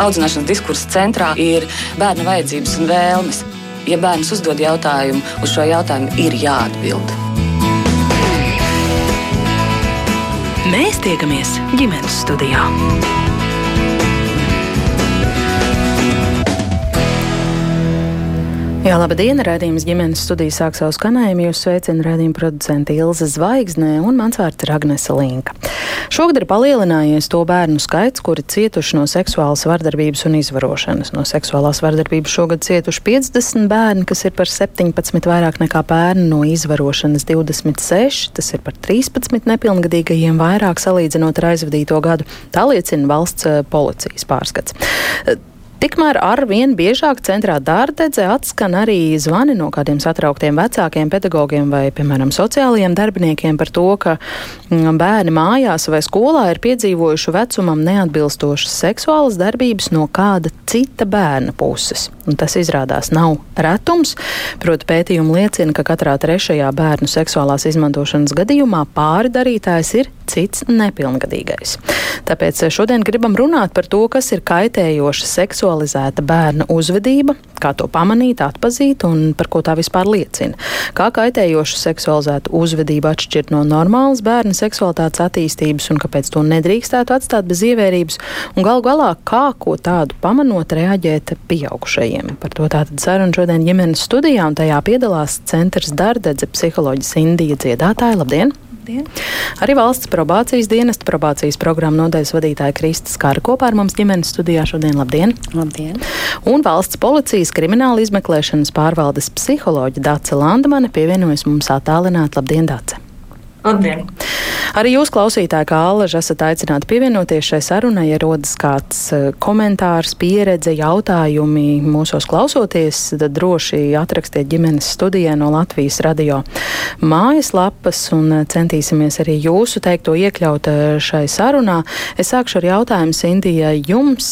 Audzināšanas diskursa centrā ir bērna vajadzības un vēlmes. Ja bērns uzdod jautājumu, uz šo jautājumu ir jāatbild. Mēs tiekamies ģimenes studijā. Jā, laba diena! Radījums ģimenes studijas sāk savu skanējumu. Jūs sveicina radījuma producente Ilza Zvaigznē un mans vārds ir Agnese Linka. Šogad ir palielinājies to bērnu skaits, kuri cietuši no seksuālas vardarbības un izvarošanas. No seksuālās vardarbības šogad cietuši 50 bērni, kas ir par 17 vairāk nekā bērni, no izvarošanas 26, tas ir par 13 nepilngadīgajiem vairāk salīdzinot ar aizvadīto gadu. Tā liecina valsts eh, policijas pārskats. Tikmēr ar vien biežāk centrā dārdedze atskan arī zvani no kādiem satrauktiem vecākiem, pedagogiem vai, piemēram, sociālajiem darbiniekiem par to, ka mm, bērni mājās vai skolā ir piedzīvojuši vecumam neatbilstošas seksuālas darbības no kāda cita bērna puses. Un tas izrādās nav retums. Proti, pētījumi liecina, ka katrā trešajā bērnu seksuālās izmantošanas gadījumā pāri darītājs ir cits nepilngadīgais. Tāpēc šodien gribam runāt par to, kas ir kaitējoša seksualizēta bērna uzvedība, kā to pamanīt, atpazīt un par ko tā vispār liecina. Kā kaitējoša seksualizēta uzvedība atšķirt no normālas bērna seksualitātes attīstības un kāpēc to nedrīkstētu atstāt bez ievērības, un galu galā, kā ko tādu pamanot reaģēt pieaugušajiem. Par to tātad saruna šodien ģimenes studijā, un tajā piedalās centrs Dardedze psiholoģis Indija dziedātāja. Labdien! Labdien! Arī valsts probācijas dienesta probācijas programmu nodaļas vadītāja Kristas Kāra kopā ar mums ģimenes studijā šodien. Labdien! Labdien! Un valsts policijas krimināla izmeklēšanas pārvaldes psiholoģa Dace Landmane pievienojas mums attālināt. Labdien, Dace! Labdien! Arī jūs, klausītāji, kā Allaž, esat aicināti pievienoties šai sarunai, ja rodas kāds e, komentārs, pieredze, jautājumi mūsos klausoties, tad droši atrakstiet ģimenes studijā no Latvijas radio mājaslapas un e, centīsimies arī jūsu teikto iekļaut e, šai sarunā. Es sākšu ar jautājumu, Sintija, jums,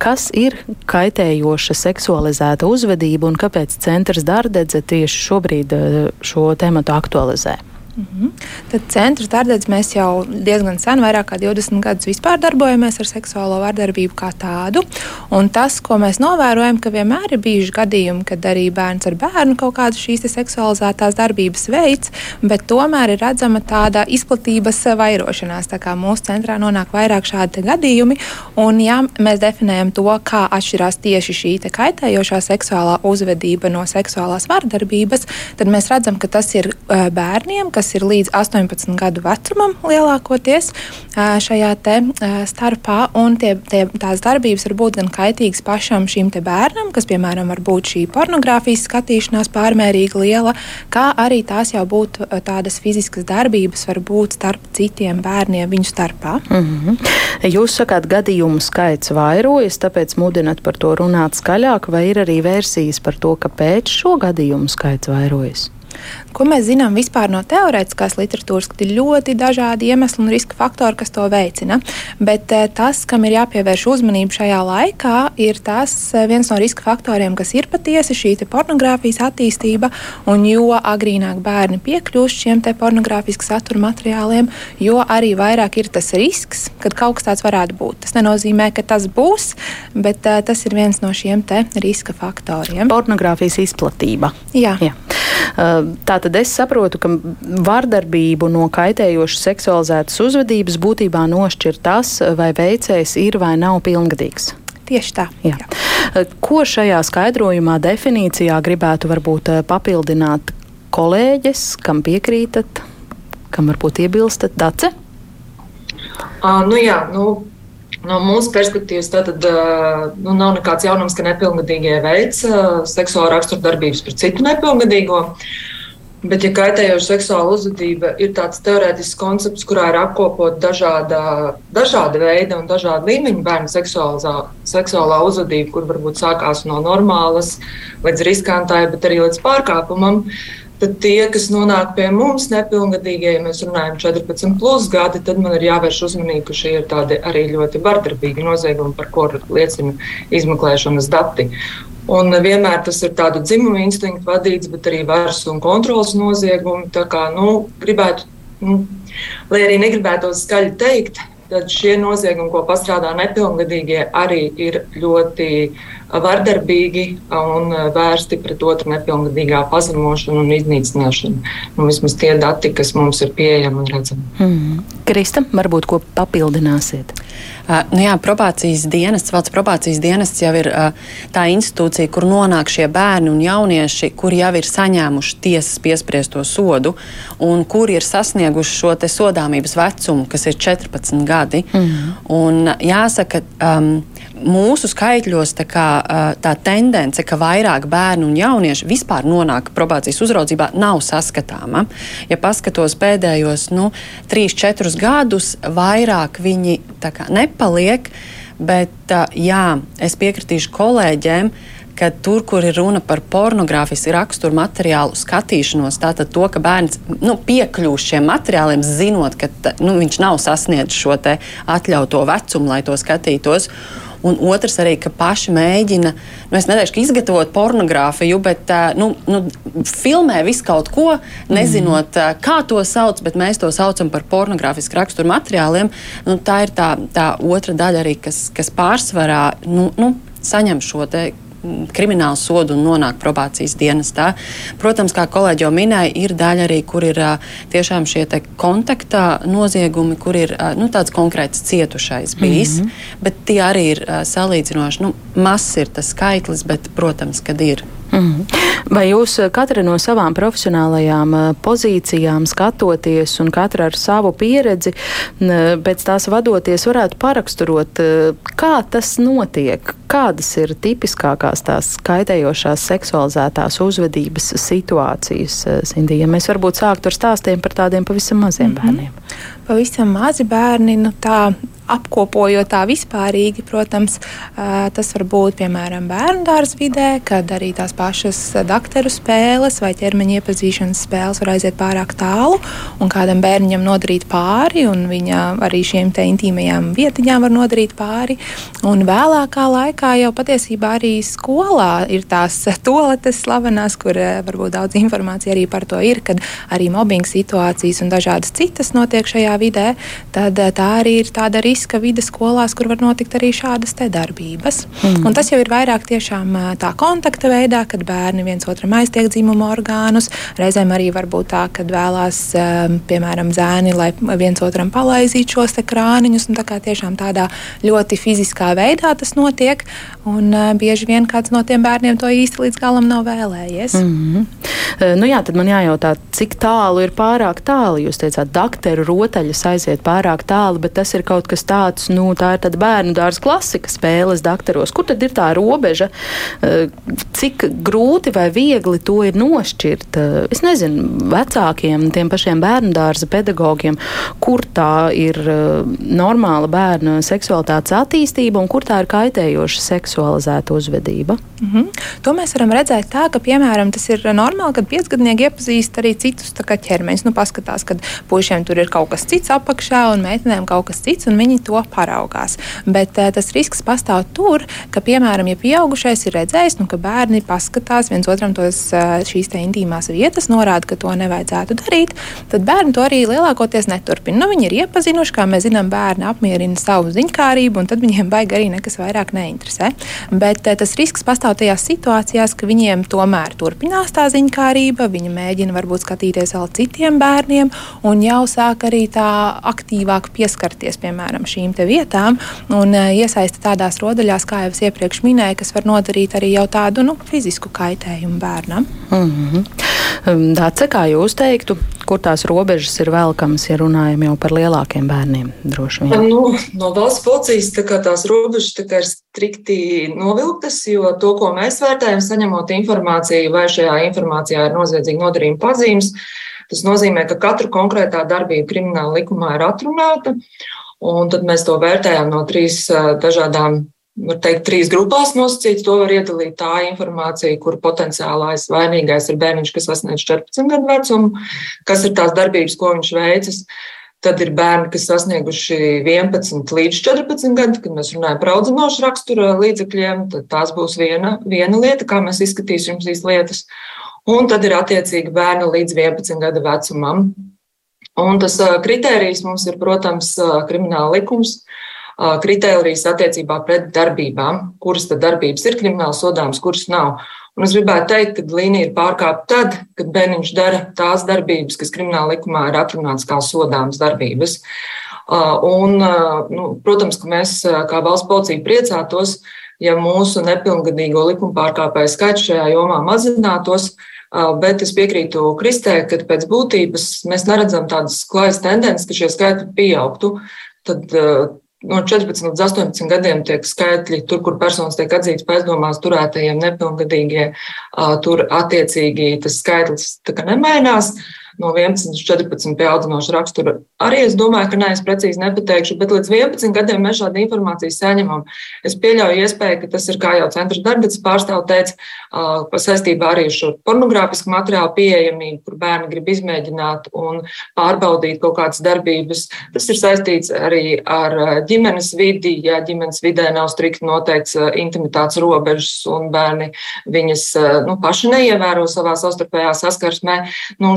kas ir kaitējoša seksualizēta uzvedība un kāpēc centrs Dārdedze tieši šobrīd šo tematu aktualizē? Mm -hmm. Tad centra darbības mēs jau diezgan sen, vairāk kā 20 gadus vispār darbojamies ar seksuālo vardarbību kā tādu. Un tas, ko mēs novērojam, ka vienmēr ir bijuši gadījumi, kad arī bērns ar bērnu kaut kādas šīs seksualizētās darbības veids, bet tomēr ir redzama tāda izplatības vairošanās. Tā kā mūsu centrā nonāk vairāk šādi gadījumi, un ja mēs definējam to, kā atšķirās tieši šī kaitējošā seksuālā uzvedība no seksuālās vardarbības, tad mēs redzam, ka tas ir bērniem, kas ir līdz 18 gadu vecumam lielākoties šajā te starpā. Tie, tie, tās darbības var būt gan kaitīgas pašam šim bērnam, kas, piemēram, var būt šī pornogrāfijas skatīšanās pārmērīgi liela, kā arī tās jau būtu tādas fiziskas darbības, var būt starp citiem bērniem viņu starpā. Mm -hmm. Jūs sakāt, gadījumu skaits vairojas, tāpēc mudinat par to runāt skaļāk, vai ir arī versijas par to, kāpēc šo gadījumu skaits vairojas? Ko mēs zinām vispār no teorētiskās literatūras, ka ir ļoti dažādi iemesli un riska faktori, kas to veicina. Bet eh, tas, kam ir jāpievērš uzmanība šajā laikā, ir tas eh, viens no riska faktoriem, kas ir patiesi šī pornogrāfijas attīstība. Un jo agrīnāk bērni piekļūst šiem pornogrāfisku satura materiāliem, jo arī vairāk ir tas risks, kad kaut kas tāds varētu būt. Tas nenozīmē, ka tas būs, bet uh, tas ir viens no šiem riska faktoriem. Pornogrāfijas izplatība. Jā. Jā. Uh, tā tad es saprotu, ka vardarbību no kaitējošas seksualizētas uzvedības būtībā nošķir tas, vai veicējs ir vai nav pilngadīgs. Tieši tā. Jā. Jā. Ko šajā skaidrojumā, definīcijā gribētu varbūt eh, papildināt kolēģis, kam piekrītat, kam varbūt iebilstat, Dace? Uh, nu jā, nu, No mūsu perspektīvas tad uh, nu, nav nekāds jaunums, ka nepilngadīgie uh, seksuālu raksturu darbības pret citu nepilngadīgo. Uh, Bet, ja kaitējoša seksuāla uzvedība ir tāds teorētisks koncepts, kurā ir apkopot dažāda, dažāda veida un dažāda līmeņa bērnu seksuālā uzvedība, kur varbūt sākās no normālas līdz riskantai, bet arī līdz pārkāpumam, tad tie, kas nonāk pie mums, nepilngadīgie, ja mēs runājam 14 plus gadi, tad man ir jāvērš uzmanība, ka šie ir tādi arī ļoti vardarbīgi noziegumi, par ko liecina izmeklēšanas dati. Un vienmēr tas ir tādu dzimumu instinktu vadīts, bet arī varas un kontrolas noziegumi. Tā kā, nu, gribētu, nu, lai arī negribētu to skaļi teikt, tad šie noziegumi, ko pastrādā nepilngadīgie, arī ir ļoti vardarbīgi un vērsti pret otru nepilngadīgā pazemošanu un iznīcināšanu. Nu, vismaz tie dati, kas mums ir pieejami un redzami. Mm. Krista, varbūt ko papildināsiet? Uh, nu jā, probācijas dienests, valsts probācijas dienests jau ir uh, tā institūcija, kur nonāk šie bērni un jaunieši, kuri jau ir saņēmuši tiesas piespriesto sodu un kuri ir sasnieguši šo sodāmības vecumu, kas ir 14 gadi. Mm -hmm. un, jāsaka, um, mūsu skaitļos tā, kā, tā tendence, ka vairāk bērnu un jauniešu vispār nonāk probācijas uzraudzībā, nav saskatāma. Ja paskatos pēdējos nu, 3-4 gadus, vairāk viņi kā, nepaliek. Bet jā, es piekritīšu kolēģiem, ka tur, kur ir runa par pornogrāfisku raksturu materiālu skatīšanos, tātad to, ka bērns nu, piekļūst šiem materiāliem, zinot, ka nu, viņš nav sasniedzis šo atļautu vecumu, lai to skatītos. Un otrs arī, ka paši mēģina, nu, es neteikšu, izgatavot pornogrāfiju, bet nu, nu, filmē visu kaut ko, nezinot, mm. kā to sauc, bet mēs to saucam par pornogrāfisku raksturu materiāliem. Nu, tā ir tā, tā otra daļa arī, kas, kas pārsvarā nu, nu, saņem šo kriminālu sodu un nonāk probācijas dienestā. Protams, kā kolēģi jau minēja, ir daļa arī, kur ir tiešām šie kontaktā noziegumi, kur ir nu, tāds konkrēts cietušais bijis, mm -hmm. bet tie arī ir salīdzinoši nu, mazs ir tas skaitlis, bet, protams, kad ir. Mm. Vai jūs katra no savām profesionālajām pozīcijām skatoties un katra ar savu pieredzi, pēc tās vadoties, varētu paraksturot, kā tas notiek? Kādas ir tipiskākās tās kaitējošās seksualizētās uzvedības situācijas, Sindī? Ja mēs varbūt sāktu ar stāstiem par tādiem pavisam maziem mm -hmm. bērniem. Pavisam mazi bērni, nu tā apkopojot tā vispārīgi, protams, tas var būt piemēram bērnu dārza vidē, kad arī tās pašas dakteru spēles vai ķermeņa iepazīšanas spēles var aiziet pārāk tālu un kādam bērnam nodarīt pāri, un viņa arī šiem te intīmajām vietiņām var nodarīt pāri. Un vēlākā laikā jau patiesībā arī skolā ir tās toaletes slavenās, kur varbūt daudz informācija arī par to ir, kad arī mobbing situācijas un dažādas citas notiek šajā vidē, tad tā arī ir tāda riska vide skolās, kur var notikt arī šādas darbības. Mm. Un tas jau ir vairāk tiešām tā kontakta veidā, kad bērni viens otram aiztiek dzimumu orgānus. Reizēm arī var būt tā, ka vēlās, piemēram, zēni, lai viens otram palaizītu šos krāniņus. Tā kā tiešām tādā ļoti fiziskā veidā tas notiek. Un bieži vien kāds no tiem bērniem to īsti līdz galam nav vēlējies. Mm -hmm. nu jā, tad man jājautā, cik tālu ir pārāk tālu. Jūs teicāt, dakteru rotaļas aiziet pārāk tālu, bet tas ir kaut kas tāds, nu, tā ir bērnu dārza klasika spēles daktaros. Kur tad ir tā robeža? Eh, cik grūti vai viegli to ir nošķirt? Es nezinu, vecākiem, tiem pašiem bērnu dārza pedagogiem, kur tā ir normāla bērna seksualitātes attīstība un kur tā ir kaitējoša seksualizēta uzvedība. Mm -hmm. To mēs varam redzēt tā, ka, piemēram, tas ir normāli, kad piecgadnieki iepazīst arī citus ķermeņus. Nu, paskatās, kad puišiem tur ir kaut kas cits apakšā un meitenēm kaut kas cits, un viņi to paraugās. Bet uh, tas risks pastāv tur, ka, piemēram, ja pieaugušais ir redzējis, nu, ka bērni paskatās viens otram tos, uh, šīs intīmās vietas, norāda, ka to nevajadzētu darīt, tad bērni to arī lielākoties neturpina. Nu, viņi ir iepazinuši, kā mēs zinām, bērni apmierina savu ziņkārību, un tad viņiem baigi arī nekas vairāk neinteresē. Bet uh, tas risks pastāv tajās situācijās, ka viņiem tomēr turpinās tā ziņkārība, viņi mēģina varbūt skatīties vēl citiem bērniem un jau sāk arī tā aktīvāk pieskarties, piemēram, šīm vietām un e, iesaista tādās rodaļās, kā jau es iepriekš minēju, kas var nodarīt arī jau tādu nu, fizisku kaitējumu bērnam. Mm -hmm. Dāce, kā jūs teiktu, kur tās robežas ir velkamas, ja runājam jau par lielākiem bērniem? Nu, no valsts policijas tā tās robežas tā ir strikti novilktas, jo to, ko mēs vērtējam, saņemot informāciju, vai šajā informācijā ir noziedzīga nodarījuma pazīmes, Tas nozīmē, ka katra konkrētā darbība krimināla likumā ir atrunāta, Un tad mēs to vērtējam no trīs dažādām, var teikt, trīs grupās nosacīts. To var iedalīt tā informācija, kur potenciālais vainīgais ir bērniņš, kas sasniedz 14 gadu vecumu, kas ir tās darbības, ko viņš veicis. Tad ir bērni, kas sasnieguši 11 līdz 14 gadu, kad mēs runājam par audzinošu rakstura līdzekļiem. Tad tās būs viena, viena lieta, kā mēs izskatīsim šīs lietas. Un tad ir attiecīgi bērni līdz 11 gadu vecumam, Un tas kritērijs mums ir, protams, krimināla likums, kritērijas attiecībā pret darbībām, kuras tad darbības ir krimināli sodāmas, kuras nav. Un es gribētu teikt, ka līnija ir pārkāpta tad, kad bērniņš dara tās darbības, kas krimināla likumā ir atrunātas kā sodāmas darbības. Un, nu, protams, ka mēs kā valsts policija priecātos, ja mūsu nepilngadīgo likuma pārkāpēju skaits šajā jomā mazinātos, Bet es piekrītu Kristē, ka pēc būtības mēs neredzam tādas klājas tendences, ka šie skaitļi pieaugtu. Tad no 14 līdz 18 gadiem tiek skaitļi, tur, kur personas tiek atzītas pēcdomās turētajiem nepilngadīgie, tur attiecīgi tas skaitlis nemainās no 11 līdz 14 pie audzinoša rakstura. Arī es domāju, ka nē, es precīzi nepateikšu, bet līdz 11 gadiem mēs šādu informāciju saņemam. Es pieļauju iespēju, ka tas ir, kā jau centra darbības pārstāv teica, saistībā arī ar šo pornogrāfisku materiālu pieejamību, kur bērni grib izmēģināt un pārbaudīt kaut kādas darbības. Tas ir saistīts arī ar ģimenes vidi. Ja ģimenes vidē nav strikti noteikts intimitātes robežas un bērni viņas nu, paši neievēro savā savstarpējā saskarsmē, nu,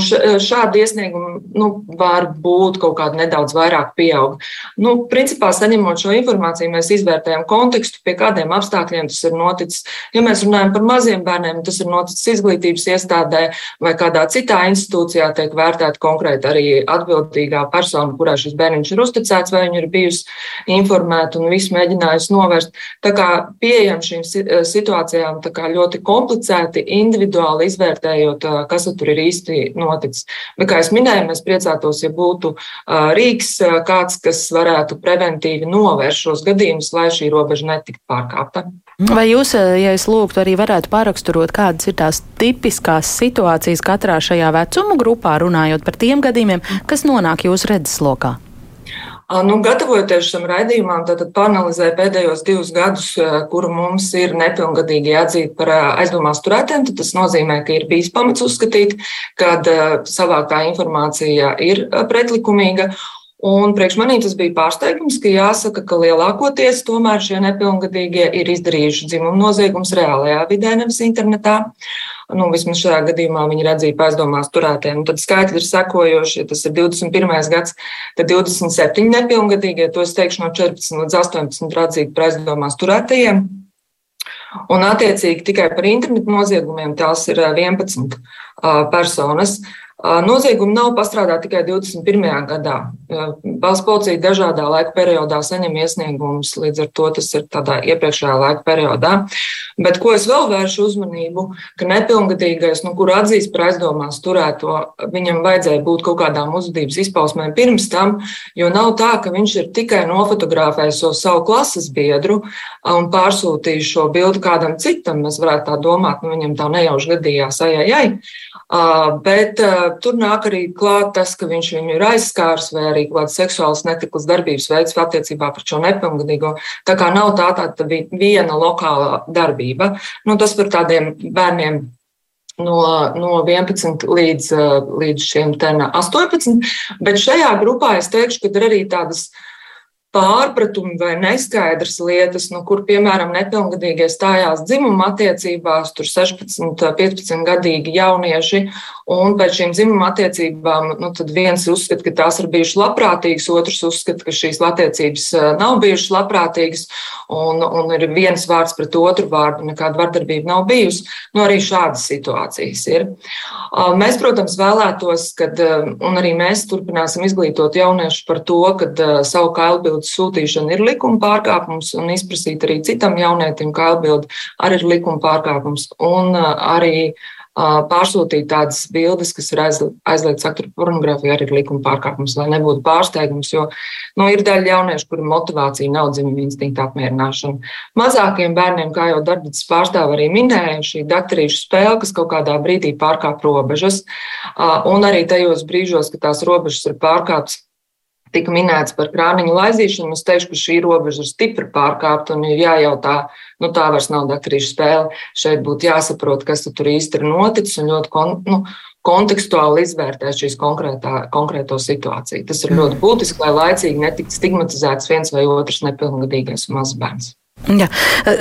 šādi iesniegumi nu, var būt kaut kādi nedaudz vairāk pieaug. Nu, principā, saņemot šo informāciju, mēs izvērtējam kontekstu, pie kādiem apstākļiem tas ir noticis. Ja mēs runājam par maziem bērniem, tas ir noticis izglītības iestādē vai kādā citā institūcijā, tiek vērtēta konkrēti arī atbildīgā persona, kurā šis bērniņš ir uzticēts, vai viņa ir bijusi informēta un visu mēģinājusi novērst. Tā kā pieejam šīm situācijām ļoti komplicēti, individuāli izvērtējot, kas tur ir īsti noticis. Bet, kā jau minēju, mēs priecātos, ja būtu rīks kāds, kas varētu preventīvi novērst šos gadījumus, lai šī robeža netiktu pārkāpta. Vai jūs, ja es lūgtu, arī varētu paraksturot, kādas ir tās tipiskās situācijas katrā šajā vecuma grupā, runājot par tiem gadījumiem, kas nonāk jūsu redzeslokā? Nu, gatavojoties šim raidījumam, tad panelizēju pēdējos divus gadus, kuru mums ir nepilngadīgi atzīti par aizdomās turētiem. Tas nozīmē, ka ir bijis pamats uzskatīt, ka savāktā informācija ir pretlikumīga. Un priekš manī tas bija pārsteigums, ka jāsaka, ka lielākoties tomēr šie nepilngadīgie ir izdarījuši dzimumu noziegumus reālajā vidē, nevis internetā. Nu, vismaz šajā gadījumā viņi ir atzīti aizdomās turētiem. Tad skaitļi ir sekojoši, ja tas ir 21. gads, tad 27 nepilngadīgie, to es teikšu no 14 līdz 18 ir atzīti aizdomās turētajiem. Un, attiecīgi, tikai par internetu noziegumiem tās ir 11 personas. Noziegumi nav pastrādāti tikai 21. gadā. Valsts policija dažādā laika periodā saņem iesniegumus, līdz ar to tas ir tādā iepriekšējā laika periodā. Bet ko es vēl vēršu uzmanību, ka nepilngadīgais, nu, kur atzīst par aizdomās turēto, viņam vajadzēja būt kaut kādām uzvedības izpausmēm pirms tam, jo nav tā, ka viņš ir tikai nofotografējis so savu klases biedru un pārsūtījis šo bildi kādam citam. Mēs varētu tā domāt, nu, viņam tā nejauši gadījās, ai, ai, ai. Bet tur nāk arī klāt tas, ka viņš viņu ir aizskārs vai arī kāds seksuāls netiklas darbības veids attiecībā par šo nepilngadīgo. Tā kā nav tā tāda viena lokāla darbība. Nu, tas par tādiem bērniem no, no 11 līdz, līdz šiem 18. Bet šajā grupā es teikšu, ka ir arī tādas pārpratumi vai neskaidras lietas, nu, kur, piemēram, nepilngadīgie stājās dzimuma attiecībās, tur 16, 15 gadīgi jaunieši, un pēc šīm dzimuma attiecībām, nu, tad viens uzskata, ka tās ir bijušas labprātīgas, otrs uzskata, ka šīs attiecības nav bijušas labprātīgas, un, un ir viens vārds pret otru vārdu, nekāda vardarbība nav bijusi. Nu, arī šādas situācijas ir. Mēs, protams, vēlētos, kad, un arī mēs turpināsim izglītot jauniešus par to, ka savu kailbildu atbildes sūtīšana ir likuma pārkāpums, un izprasīt arī citam jaunietim, kā atbildi arī ir likuma pārkāpums. Un arī pārsūtīt tādas bildes, kas ir aizliegts aktu pornogrāfija, arī ir likuma pārkāpums, lai nebūtu pārsteigums. Jo nu, ir daļa jauniešu, kuriem motivācija nav dzimuma instinkta apmierināšana. Mazākiem bērniem, kā jau darbības pārstāve arī minēja, šī daktarīšu spēle, kas kaut kādā brīdī pārkāp robežas, un arī tajos brīžos, kad tās robežas ir pārkāptas tika minēts par krāniņu laizīšanu, es teikšu, ka šī robeža ir stipri pārkāpta un ir jājautā, nu tā vairs nav daktarīša spēle. Šeit būtu jāsaprot, kas tur īsti ir noticis un ļoti kon, nu, kontekstuāli izvērtēt šīs konkrēto situāciju. Tas ir ļoti būtiski, lai laicīgi netiktu stigmatizēts viens vai otrs nepilngadīgais un mazs bērns. Jā.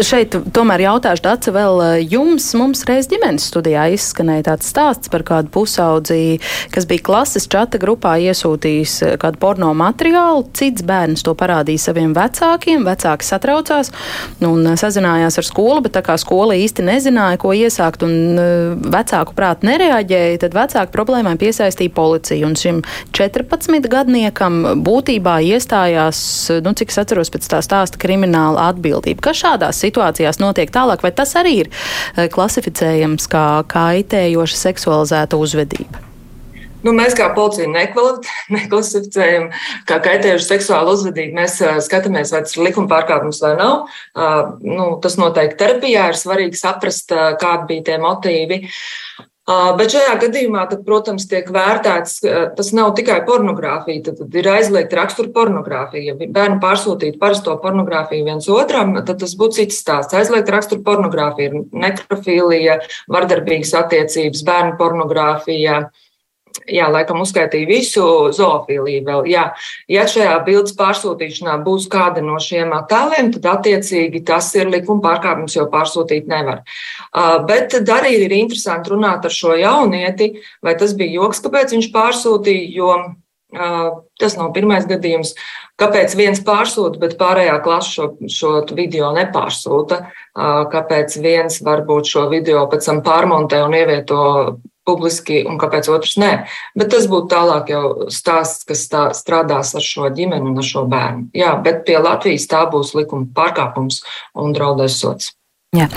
Šeit tomēr jautāšu Dāca vēl jums. Mums reiz ģimenes studijā izskanēja tāds stāsts par kādu pusaudzi, kas bija klases čata grupā iesūtījis kādu porno materiālu. Cits bērns to parādīja saviem vecākiem. Vecāki satraucās un sazinājās ar skolu, bet tā kā skola īsti nezināja, ko iesākt un vecāku prāt nereaģēja, tad vecāki problēmai piesaistīja policiju. Un šim 14 gadniekam būtībā iestājās, nu, cik es atceros pēc tā stāsta, krimināla atbildība uzvedību. Kas šādās situācijās notiek tālāk, vai tas arī ir eh, klasificējams kā kaitējoša seksualizēta uzvedība? Nu, mēs kā policija neklasificējam kā kaitējušu seksuālu uzvedību. Mēs uh, skatāmies, vai tas ir likuma pārkāpums vai nav. Uh, nu, tas noteikti terapijā ir svarīgi saprast, kādi bija tie motīvi. Bet šajā gadījumā, tad, protams, tiek vērtēts, tas nav tikai pornogrāfija, tad, tad ir aizliegta rakstura pornogrāfija. Ja bērni pārsūtītu parasto pornogrāfiju viens otram, tad tas būtu cits stāsts. Aizliegta rakstura pornogrāfija ir nekrofīlija, vardarbīgas attiecības, bērnu pornogrāfija jā, laikam uzskaitīja visu zoofīliju vēl. Jā. Ja šajā bildes pārsūtīšanā būs kāda no šiem attēliem, tad attiecīgi tas ir likuma pārkāpums, jo pārsūtīt nevar. Bet tad arī ir interesanti runāt ar šo jaunieti, vai tas bija joks, kāpēc viņš pārsūtīja, jo tas nav pirmais gadījums. Kāpēc viens pārsūta, bet pārējā klase šo, šo video nepārsūta? Kāpēc viens varbūt šo video pēc tam pārmontē un ievieto publiski un kāpēc otrs nē. Bet tas būtu tālāk jau stāsts, kas tā, strādās ar šo ģimeni un ar šo bērnu. Jā, bet pie Latvijas tā būs likuma pārkāpums un draudēs sots. Jā.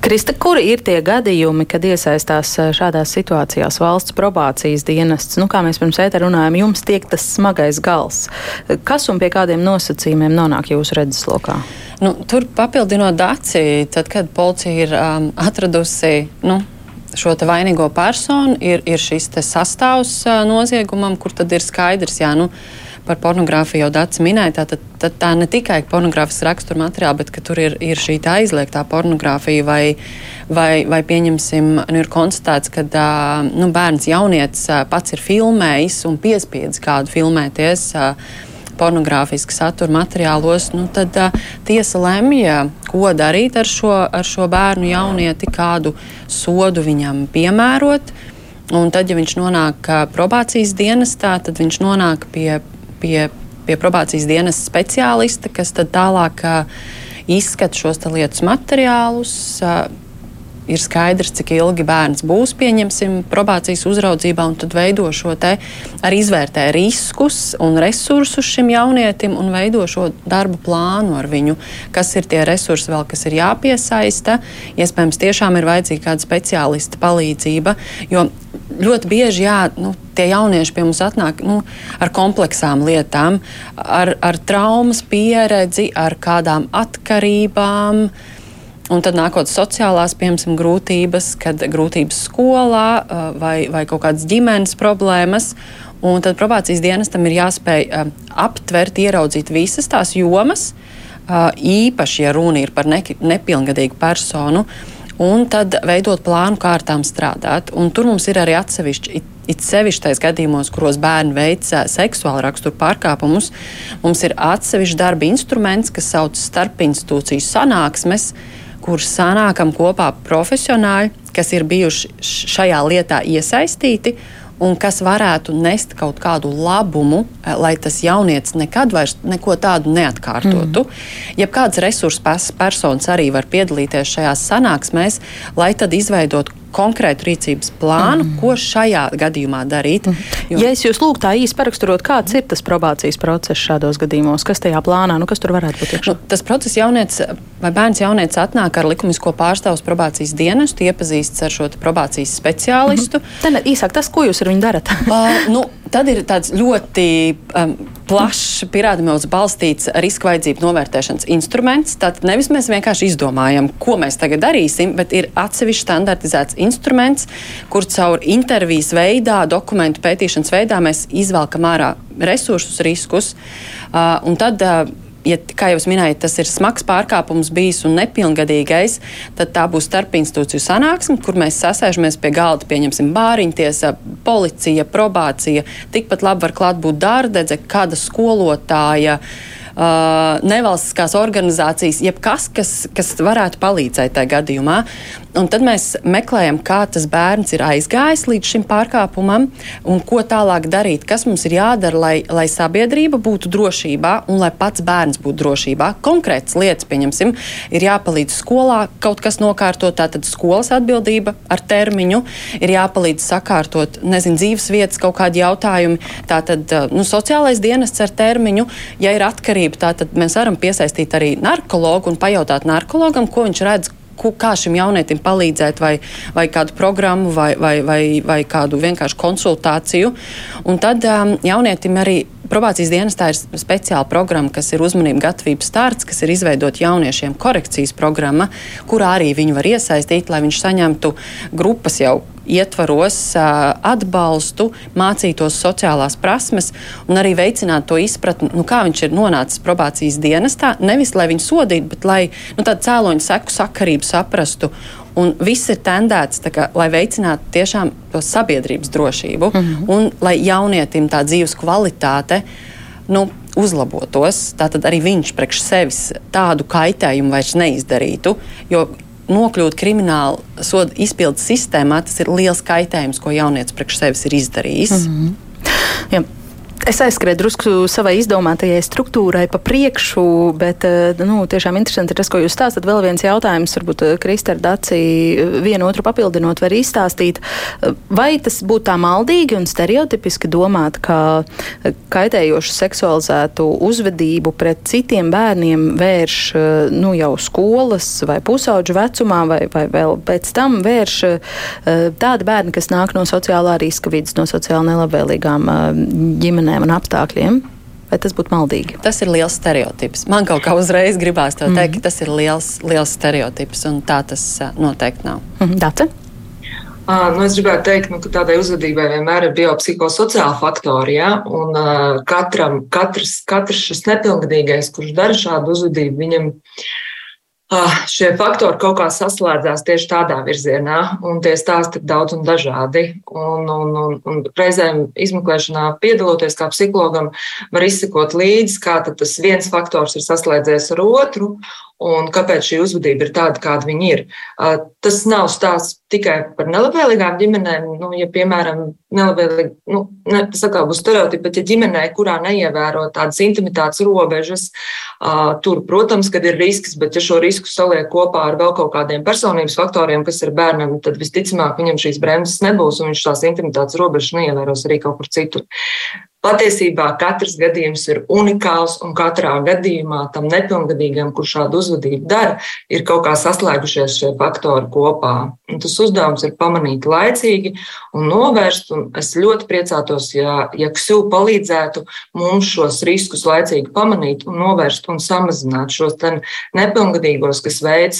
Krista, kuri ir tie gadījumi, kad iesaistās šādās situācijās valsts probācijas dienests? Nu, kā mēs pirms ēta runājam, jums tiek tas smagais gals. Kas un pie kādiem nosacījumiem nonāk jūsu redzeslokā? Nu, tur papildinot daci, tad, kad policija ir um, atradusi. Nu, šo vainīgo personu, ir, ir šis sastāvs noziegumam, kur tad ir skaidrs, jā, nu, par pornogrāfiju jau Dārts minēja, tā, tad, tad tā ne tikai pornogrāfijas rakstura materiāli, bet tur ir, ir šī aizliegtā pornogrāfija, vai, vai, vai pieņemsim, nu, ir konstatēts, ka nu, bērns jaunietis pats ir filmējis un piespiedzis kādu filmēties pornogrāfiski satura materiālos, nu, tad uh, tiesa lemj, ko darīt ar šo, ar šo bērnu jaunieti, kādu sodu viņam piemērot. Un tad, ja viņš nonāk probācijas dienestā, tad viņš nonāk pie, pie, pie probācijas dienas speciālista, kas tālāk izskata šos lietus materiālus, ir skaidrs, cik ilgi bērns būs, pieņemsim, probācijas uzraudzībā, un tad veido šo te arī izvērtē riskus un resursus šim jaunietim un veido šo darbu plānu ar viņu, kas ir tie resursi vēl, kas ir jāpiesaista. Iespējams, tiešām ir vajadzīga kāda speciālista palīdzība, jo ļoti bieži jā, nu, tie jaunieši pie mums atnāk nu, ar kompleksām lietām, ar, ar traumas pieredzi, ar kādām atkarībām. Un tad nākot sociālās, piemēram, grūtības, kad grūtības skolā vai, vai kaut kādas ģimenes problēmas. Un tad probācijas dienestam ir jāspēj aptvert, ieraudzīt visas tās jomas, īpaši, ja runa ir par ne, nepilngadīgu personu, un tad veidot plānu kārtām strādāt. Un tur mums ir arī atsevišķi. It, sevišķi tais gadījumos, kuros bērni veic seksuālu raksturu pārkāpumus, mums ir atsevišķi darba instruments, kas sauc starpinstitūciju sanāksmes, uh, kur sanākam kopā profesionāļi, kas ir bijuši šajā lietā iesaistīti un kas varētu nest kaut kādu labumu, eh, lai tas jaunietis nekad vairs neko tādu neatkārtotu. Mm. Ja kāds resursu personis arī var piedalīties šajās sanāksmēs, lai tad izveidotu konkrētu rīcības plānu, mm. ko šajā gadījumā darīt. Mm. Jo... Ja es jūs lūgtu tā īsi paraksturot, kāds ir tas probācijas process šādos gadījumos, kas tajā plānā, nu, kas tur varētu būt iekšā? Nu, tas process jaunietis vai bērns jaunietis atnāk ar likumisko pārstāvus probācijas dienestu, iepazīstas ar šo probācijas speciālistu. Mm -hmm. Tad īsāk tas, ko jūs ar viņu darat? uh, nu, tad ir tāds ļoti um, plašs, pierādījumos balstīts riska vajadzību novērtēšanas instruments. Tātad nevis mēs vienkārši izdomājam, ko mēs tagad darīsim, bet ir atsevišķi standartizēts instruments, kur caur intervijas veidā, dokumentu pētīšanas veidā mēs izvelkam ārā resursus, riskus. Uh, un tad uh, ja, kā jau minēju, tas ir smags pārkāpums bijis un nepilngadīgais, tad tā būs starpinstitūciju sanāksme, kur mēs sasēžamies pie galda, pieņemsim bāriņtiesa, policija, probācija. Tikpat labi var klāt būt dārdedze, kāda skolotāja. uh, nevalstiskās organizācijas, jebkas, kas, kas varētu palīdzēt tajā gadījumā. Un tad mēs meklējam, kā tas bērns ir aizgājis līdz šim pārkāpumam un ko tālāk darīt, kas mums ir jādara, lai, lai sabiedrība būtu drošībā un lai pats bērns būtu drošībā. Konkrētas lietas, pieņemsim, ir jāpalīdz skolā kaut kas nokārtot, tātad skolas atbildība ar termiņu, ir jāpalīdz sakārtot, nezinu, dzīves vietas kaut kādi jautājumi, tātad nu, sociālais dienests ar termiņu, ja ir atkarība, tātad mēs varam piesaistīt arī narkologu un pajautāt narkologam, ko viņš redz, kā šim jaunietim palīdzēt, vai, vai kādu programmu, vai, vai, vai, vai kādu vienkārši konsultāciju. Un tad um, jaunietim arī probācijas dienestā ir speciāla programma, kas ir uzmanība gatavības starts, kas ir izveidota jauniešiem korekcijas programma, kurā arī viņi var iesaistīt, lai viņš saņemtu grupas jau ietvaros atbalstu, mācītos sociālās prasmes un arī veicinātu to izpratni, nu, kā viņš ir nonācis probācijas dienestā. Nevis lai viņu sodītu, bet lai nu, tādu cēloņu seku sakarību saprastu. Un viss ir tendēts, kā, lai veicinātu tiešām to sabiedrības drošību mm -hmm. un lai jaunietim tā dzīves kvalitāte nu, uzlabotos. Tātad arī viņš priekš sevis tādu kaitējumu vairs neizdarītu. Jo nokļūt krimināla soda izpildes sistēmā, tas ir liels kaitējums, ko jaunietis priekš sevis ir izdarījis. Mm -hmm. Ja. Es aizskrēju drusku savai izdomātajai struktūrai pa priekšu, bet eh, nu, tiešām interesanti ir tas, ko jūs stāstat. Vēl viens jautājums, varbūt eh, Krista ar Daci eh, vienu otru papildinot, var izstāstīt, vai tas būtu tā maldīgi un stereotipiski domāt, ka kaitējošu seksualizētu uzvedību pret citiem bērniem vērš nu, jau skolas vai pusauģu vecumā, vai, vai vēl pēc tam vērš tādi bērni, kas nāk no sociālā riska vidas, no sociāli nelabvēlīgām ģimenēm ģimenēm un apstākļiem. Vai tas būtu maldīgi? Tas ir liels stereotips. Man kaut kā uzreiz gribās to teikt, mm. ka tas ir liels, liels stereotips, un tā tas noteikti nav. Mm, Dace? Uh, nu, es gribētu teikt, nu, ka tādai uzvedībai vienmēr ir biopsihosociāli faktori. Ja? Un, uh, katram, katrs, katrs šis nepilngadīgais, kurš dara šādu uzvedību, viņam ir šie faktori kaut kā saslēdzās tieši tādā virzienā, un tie stāsti ir daudz un dažādi. Un, un, un, un reizēm izmeklēšanā piedaloties kā psihologam, var izsekot līdzi, kā tas viens faktors ir saslēdzies ar otru, un kāpēc šī uzvedība ir tāda, kāda viņa ir. Tas nav stāsts tikai par nelabvēlīgām ģimenēm. Nu, ja, piemēram, nu, ne, tas atkal būs stereotipi, bet ja ģimenē, kurā neievēro tādas intimitātes robežas, tur, protams, kad ir risks, bet ja šo risku saliek kopā ar vēl kaut kādiem personības faktoriem, kas ir bērnam, tad visticamāk viņam šīs bremzes nebūs un viņš tās intimitātes robežas neievēros arī kaut kur citur. Patiesībā katrs gadījums ir unikāls, un katrā gadījumā tam nepilngadīgam, kurš šādu uzvedību dara, ir kaut kā saslēgušies šie faktori kopā. Un tas uzdevums ir pamanīt laicīgi un novērst. Un es ļoti priecātos, ja, ja KSU palīdzētu mums šos riskus laicīgi pamanīt un novērst un samazināt šos nepilngadīgos, kas veic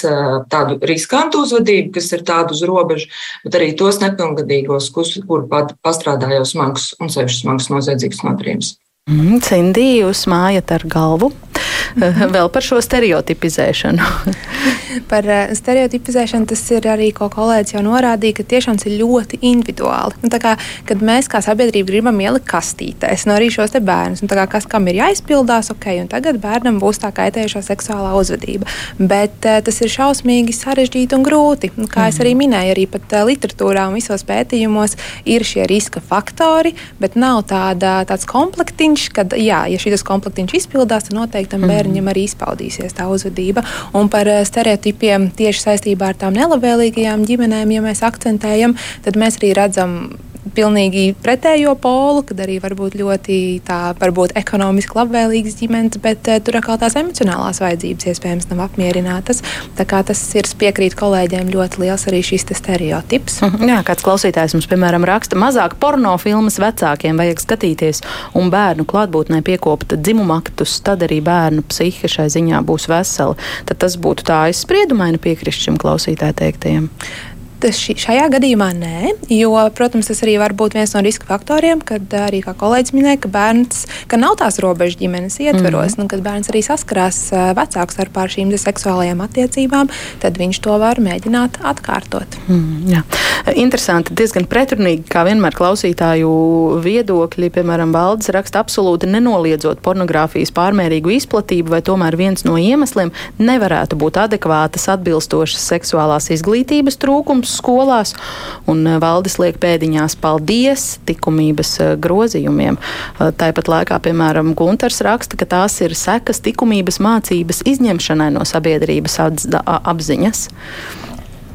tādu riskantu uzvedību, kas ir tādu uz robežu, bet arī tos nepilngadīgos, kur pastrādā jau smagus un sevišķi smagus noziedzīgus milzīgs nodarījums. Mm, Cindī, jūs mājat ar galvu. Vēl par šo stereotipizēšanu. par uh, stereotipizēšanu tas ir arī, ko kolēģis jau norādīja, ka tiešām tas ir ļoti individuāli. Nu, kā, kad mēs kā sabiedrība gribam ielikt kastītēs, no nu, arī šos bērnus, kā, kas kam ir jāizpildās, ok, un tagad bērnam būs tā kaitējošā seksuālā uzvedība. Bet uh, tas ir šausmīgi sarežģīti un grūti. Un, kā mm. es arī mhm. minēju, arī pat uh, literatūrā un visos pētījumos ir šie riska faktori, bet nav tāda, tāds komplektiņš, kad, jā, ja šis komplektiņš izpildās, tad noteikti tam mm bērnam arī izpaudīsies tā uzvedība. Un par eh, stereotipiem tieši saistībā ar tām nelabvēlīgajām ģimenēm, ja mēs akcentējam, tad mēs arī redzam pilnīgi pretējo polu, kad arī var būt ļoti tā, varbūt ekonomiski labvēlīgas ģimenes, bet uh, tur atkal tās emocionālās vajadzības iespējams nav apmierinātas. Tā kā tas ir piekrīt kolēģiem ļoti liels arī šis stereotips. Mhm. Jā, kāds klausītājs mums, piemēram, raksta, mazāk porno filmas vecākiem vajag skatīties un bērnu klātbūtnē piekopta dzimumaktus, tad arī bērnu psihe šai ziņā būs vesela. Tad tas būtu tā aizspriedumaini piekrist šim klausītāju teiktajam. Ši, šajā gadījumā nē, jo, protams, tas arī var būt viens no riska faktoriem, kad arī, kā kolēģis minēja, ka bērns, ka nav tās robežas ģimenes ietveros, mm -hmm. nu, kad bērns arī saskarās vecāku starpā ar šīm seksuālajām attiecībām, tad viņš to var mēģināt atkārtot. Mm, jā. Interesanti, diezgan pretrunīgi, kā vienmēr klausītāju viedokļi, piemēram, valdes raksta absolūti nenoliedzot pornogrāfijas pārmērīgu izplatību, vai tomēr viens no iemesliem nevarētu būt adekvātas, atbilstošas seksuālās izglītības trūkums skolās, un eh, valdes liek pēdiņās paldies tikumības eh, grozījumiem. Eh, tāpat laikā, piemēram, Gunters raksta, ka tās ir sekas tikumības mācības izņemšanai no sabiedrības apziņas.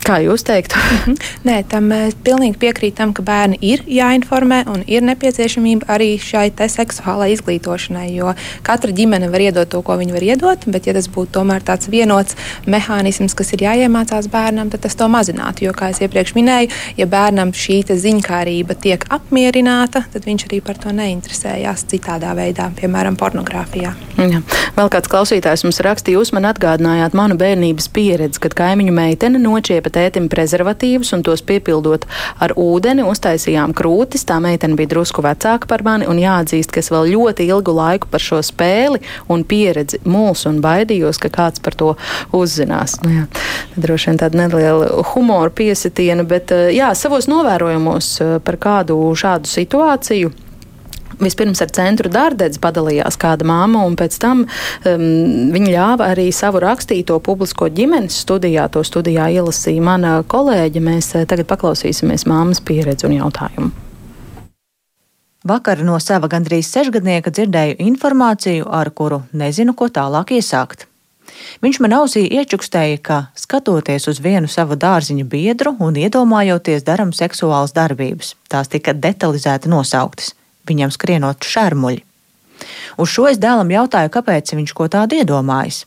Kā jūs teiktu? Nē, tam mēs pilnīgi piekrītam, ka bērni ir jāinformē un ir nepieciešamība arī šai seksuālai izglītošanai. Jo katra ģimene var iedot to, ko viņi var iedot, bet, ja tas būtu tomēr tāds vienots mehānisms, kas ir jāiemācās bērnam, tad tas to mazinātu. Jo, kā jau iepriekš minēju, ja bērnam šī ziņkārība tiek apmierināta, tad viņš arī par to neinteresējās citādā veidā, piemēram, pornogrāfijā. Jā. Vēl kāds klausītājs mums rakstīja, jūs man atgādinājāt manu bērnības pieredzi, kad kaimiņu meitene nočiepa tētim prezervatīvus un tos piepildot ar ūdeni, uztaisījām krūtis. Tā meitene bija drusku vecāka par mani un jāatzīst, ka es vēl ļoti ilgu laiku par šo spēli un pieredzi mulsu un baidījos, ka kāds par to uzzinās. Nu, jā, droši vien tāda neliela humora piesitiena, bet jā, savos novērojumos par kādu šādu situāciju Vispirms ar centru dārdedzi padalījās kāda māma, un pēc tam um, viņa ļāva arī savu rakstīto publisko ģimenes studijā. To studijā ielasīja mana kolēģe. Mēs uh, tagad paklausīsimies māmas pieredzi un jautājumu. Vakar no sava gandrīz sešgadnieka dzirdēju informāciju, ar kuru nezinu, ko tālāk iesākt. Viņš man ausī iečukstēja, ka, skatoties uz vienu savu dārziņu biedru un iedomājoties darām seksuālas darbības, tās tika detalizēti nosauktas viņam skrienot šermuļi. Uz šo es dēlam jautāju, kāpēc viņš ko tādu iedomājis.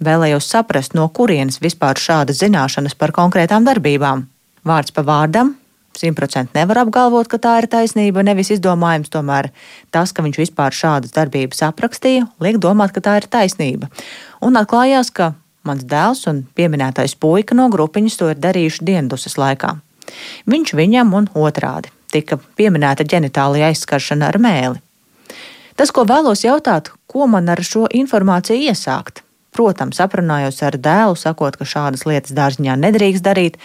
Vēlējos saprast, no kurienes vispār šādas zināšanas par konkrētām darbībām. Vārds pa vārdam, simtprocentīgi nevar apgalvot, ka tā ir taisnība, nevis izdomājums. Tomēr tas, ka viņš vispār šādas darbības aprakstīja, liek domāt, ka tā ir taisnība. Un atklājās, ka mans dēls un pieminētais puika no grupiņas to ir darījuši dienduses laikā. Viņš viņam un otrādi tika pieminēta ģenitālija aizskaršana ar mēli. Tas, ko vēlos jautāt, ko man ar šo informāciju iesākt? Protams, aprunājos ar dēlu, sakot, ka šādas lietas dārziņā nedrīkst darīt,